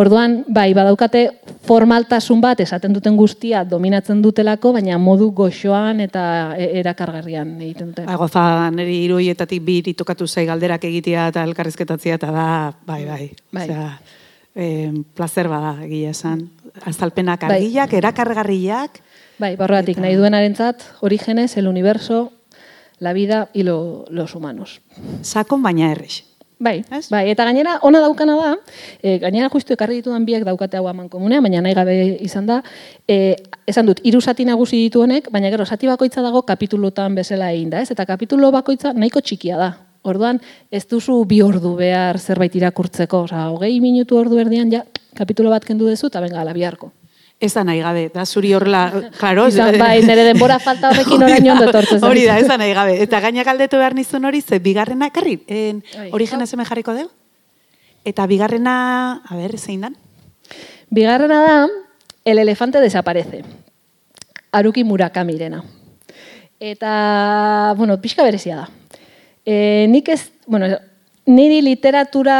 Orduan, bai, badaukate formaltasun bat, esaten duten guztia dominatzen dutelako, baina modu goxoan eta e, erakargarrian egiten dute. Ba, goza, niri iruietatik bi tokatu zai galderak egitea eta elkarrezketatzea, eta da, bai, bai. bai eh, placer bada egia esan. Azalpenak bai. argiak, bai. erakargarriak. Bai, barroatik, nahi duen arentzat, orígenes, el universo, la vida y lo, los humanos. Sakon baina errex. Bai, bai, eta gainera, ona daukana da, e, gainera justu ekarri ditudan biak daukate hau aman komunea, baina nahi gabe izan da, e, esan dut, hiru sati nagusi ditu honek, baina gero, sati bakoitza dago kapitulotan bezala egin da, ez? Eta kapitulo bakoitza nahiko txikia da, Orduan, ez duzu bi ordu behar zerbait irakurtzeko. Osa, hogei minutu ordu erdian, ja, kapitulo bat kendu dezu, eta benga, biharko. Ez da nahi gabe, da zuri horrela, klaro. Izan, bai, nire denbora falta horrekin orain ondo tortzen. Hori da, ez da nahi gabe. Eta gaina galdetu behar nizun hori, ze bigarrena, karri, en, origen jarriko dugu? Eta bigarrena, a ber, zein dan? Bigarrena da, el elefante desaparece. Aruki Murakamirena. Eta, bueno, pixka berezia da. E, nik ez, bueno, niri literatura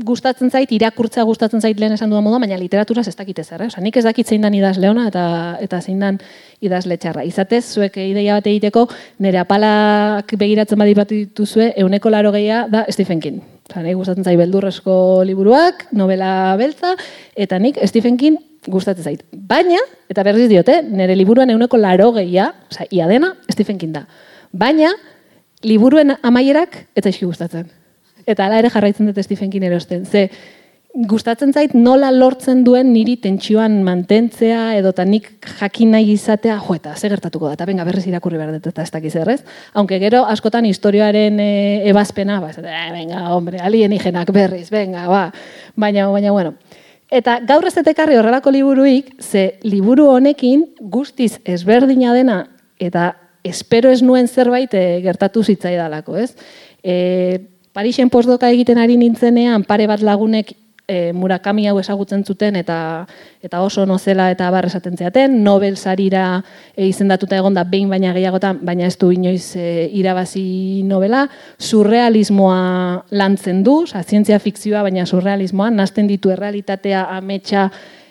gustatzen zait, irakurtza gustatzen zait lehen esan dudan modu, baina literatura ez dakit ezer, eh? nik ez dakit zein dan idaz leona eta, eta zein dan idaz letxarra. Izatez, zuek ideia bat egiteko, nire apalak begiratzen badi bat dituzue, euneko laro gehia da Stephen King. Osa, nik gustatzen zait beldurrezko liburuak, novela beltza, eta nik Stephen King gustatzen zait. Baina, eta berriz diote, nire liburuan euneko laro gehia, oza, ia dena, Stephen King da. Baina, liburuen amaierak ez zaizki gustatzen. Eta ala ere jarraitzen dut Stephen King erosten. Ze, gustatzen zait nola lortzen duen niri tentsioan mantentzea edo ta nik jakin nahi izatea, jo eta ze gertatuko da, eta benga berriz irakurri behar dut eta ez dakiz errez. Aunque gero askotan historioaren e, ebazpena, ba, ez, eh, venga, hombre, alienigenak berriz, venga, ba, baina, baina, bueno. Eta gaur ez etekarri horrelako liburuik, ze liburu honekin guztiz ezberdina dena eta espero ez nuen zerbait e, gertatu zitzaidalako, ez? E, Parixen postdoka egiten ari nintzenean, pare bat lagunek e, Murakami hau ezagutzen zuten eta eta oso nozela eta bar esaten ziaten, Nobel sarira e, izendatuta egonda behin baina gehiagotan, baina ez du inoiz e, irabazi novela, surrealismoa lantzen du, oza, zientzia fikzioa, baina surrealismoa, nazten ditu errealitatea ametsa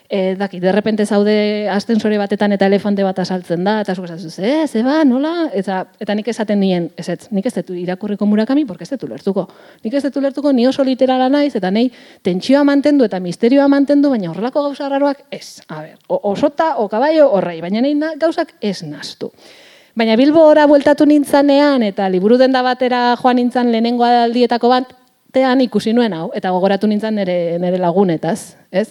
e, daki, derrepente zaude astensore batetan eta elefante bat asaltzen da, eta zuko esatu, ze, ze ba, nola? Eta, eta nik esaten nien, ez ez, nik ez detu irakurriko murakami, porque ez detu lertuko. Nik ez detu lertuko, ni oso literala naiz, eta nei tentsioa mantendu eta misterioa mantendu, baina horrelako gauza raroak ez. A ber, osota, o kabaio, horrei, baina nei gauzak ez naztu. Baina Bilbo ora bueltatu nintzanean, eta liburu denda batera joan nintzan lehenengo aldietako bat, tean ikusi nuen hau, eta gogoratu nintzen nire, nire lagunetaz, ez?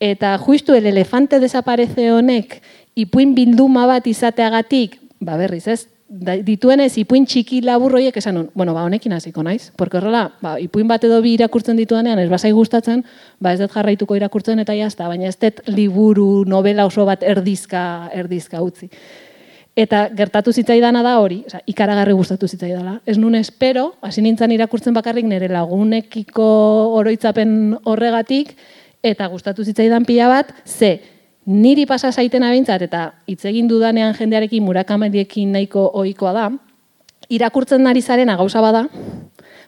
Eta justu el elefante desaparece honek ipuin bilduma bat izateagatik, ba berriz, ez? Dituenez ipuin txiki labur hoiek esan on, bueno, ba honekin hasiko naiz, porque horrela, ba ipuin bat edo bi irakurtzen dituanean ez basai gustatzen, ba ez dut jarraituko irakurtzen eta ja baina ez dut liburu, novela oso bat erdizka, erdizka utzi. Eta gertatu zitzaidana da hori, oza, ikaragarri gustatu zitzaidala. Ez nun espero, hasi nintzen irakurtzen bakarrik nire lagunekiko oroitzapen horregatik, eta gustatu zitzaidan pila bat, ze niri pasa zaiten abintzat eta hitz egin dudanean jendearekin murakameriekin nahiko ohikoa da, irakurtzen nari zarena gauza bada,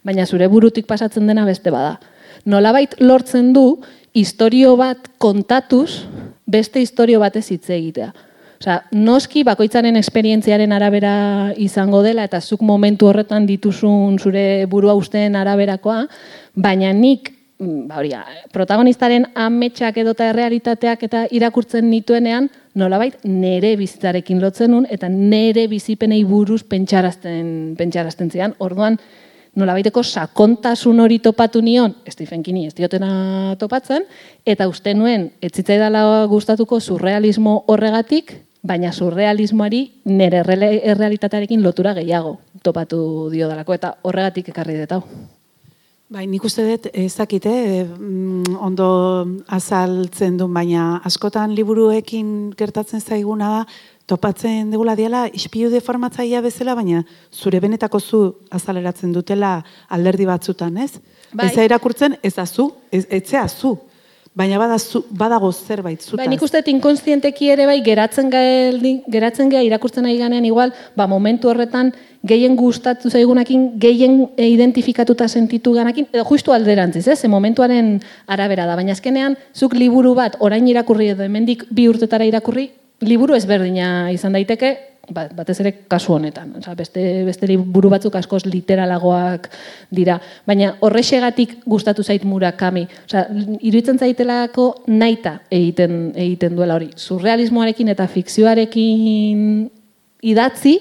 baina zure burutik pasatzen dena beste bada. Nolabait lortzen du, historio bat kontatuz, beste historio batez hitz egitea. Osea, noski bakoitzaren esperientziaren arabera izango dela eta zuk momentu horretan dituzun zure burua usteen araberakoa, baina nik ba hori, protagonistaren ametsak edota errealitateak eta irakurtzen nituenean, nolabait nere bizitzarekin lotzen nun eta nere bizipenei buruz pentsarazten pentsarazten zian. Orduan nolabaiteko sakontasun hori topatu nion, Stephen King ez diotena topatzen eta uste nuen ez zitzaidala gustatuko surrealismo horregatik, baina surrealismoari nere errealitatearekin lotura gehiago topatu dio dalako eta horregatik ekarri dut hau. Bai, nik uste dut, ezakite, eh, mm, ondo azaltzen du, baina askotan liburuekin gertatzen zaiguna da, topatzen degula diala, ispiu deformatzaia bezala, baina zure benetako zu azaleratzen dutela alderdi batzutan, ez? Bai. Ez irakurtzen, ez da zu, ez, etzea zu. Baina badazu, badago zerbait zutaz. Bai, nik uste inkonstienteki ere bai geratzen gaeldi, geratzen gea irakurtzen nahi ganean igual, ba momentu horretan gehien gustatu zaigunakin, gehien identifikatuta sentitu ganakin, edo justu alderantziz, ez? momentuaren arabera da, baina azkenean zuk liburu bat orain irakurri edo hemendik bi urtetara irakurri, liburu ezberdina izan daiteke, Ba, batez ere kasu honetan. Osa, beste, beste buru batzuk askoz literalagoak dira. Baina horrexegatik gustatu zait Murakami. Osa, iruditzen zaitelako naita egiten, egiten duela hori. Surrealismoarekin eta fikzioarekin idatzi,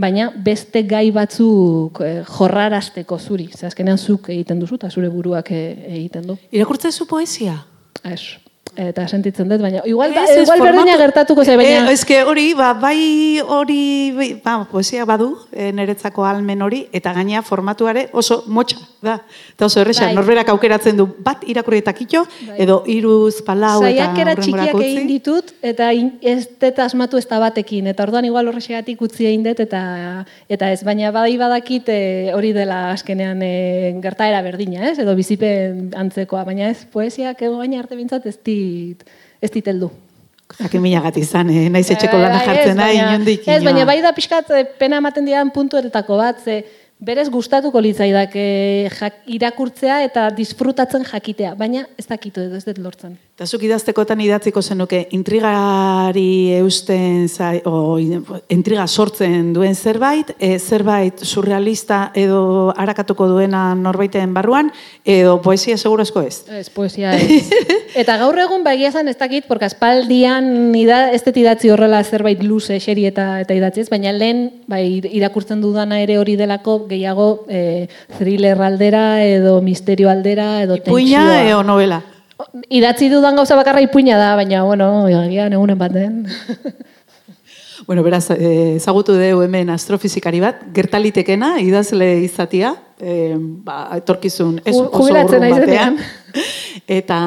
baina beste gai batzuk eh, jorrarasteko zuri. Zazkenean zuk egiten duzu eta zure buruak eh, egiten du. Irakurtzen zu poesia? Ez eta sentitzen dut, baina igual, ba, igual berdina gertatuko ze, baina... E, ezke hori, ba, bai hori, ba, poesia badu, e, niretzako almen hori, eta gaina formatuare oso motxa, da. Eta oso erresa, bai. norberak aukeratzen du, bat irakurri eta kitxo, bai. edo iruz, palau, eta horrengorak txikiak egin ditut, eta ez deta asmatu ez batekin, eta orduan igual horrexegatik utzi egin dut, eta, eta ez, baina bai badakit e, hori dela askenean e, gertaera berdina, ez? edo bizipen antzekoa, baina ez, poesiak ego baina arte bintzat ez di dit, ez diteldu. Jakin mila gati izan, eh? naiz etxeko lana jartzen nahi, inondik. Ez, baina bai da pixkat eh, pena ematen dian puntu eretako bat, ze, berez gustatuko litzaidak jak, irakurtzea eta disfrutatzen jakitea, baina ez dakitu edo ez dut lortzen. Eta zuk idaztekotan idatziko zenuke intrigari eusten, zai, o, intriga sortzen duen zerbait, e, zerbait surrealista edo harakatuko duena norbaiten barruan, edo poesia segurazko ez? Ez, poesia ez. eta gaur egun bagia zan ez dakit, porque aspaldian ida, ez dut idatzi horrela zerbait luze, xeri eta, eta idatzi ez, baina lehen bai, irakurtzen dudana ere hori delako gehiago e, thriller aldera edo misterio aldera edo tentsioa. Ipuina edo novela? Idatzi dudan gauza bakarra ipuina da, baina, bueno, egagian egunen baten. bueno, beraz, eh, ezagutu dugu hemen astrofizikari bat, gertalitekena, idazle izatia, eh, ba, etorkizun ez oso urrun batean. Eta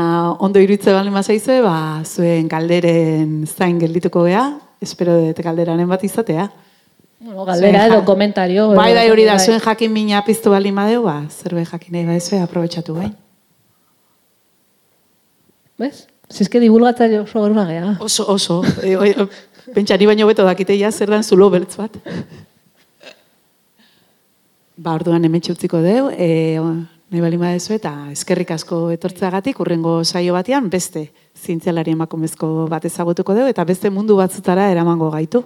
ondo iruditze bali mazaizue, ba, zuen kalderen zain geldituko gea, espero dut kalderanen bat izatea. Bueno, galdera edo komentario. Bai, bai, hori da, bai. zuen jakin mina piztu bali madeu, ba, zerbe jakin nahi ba, aprobetsatu bai. Bez? Zizke divulgatzaile oso baruna geha. Oso, oso. E, oi, pentsa, ni baino beto dakiteia zer dan zulo beltz bat. Ba, orduan hemen utziko deu, e, nahi bali badezu eta eskerrik asko etortzeagatik urrengo saio batean beste zientzialari emakumezko bat ezagutuko deu eta beste mundu batzutara eramango gaitu.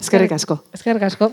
Eskerrik asko. Eskerrik asko.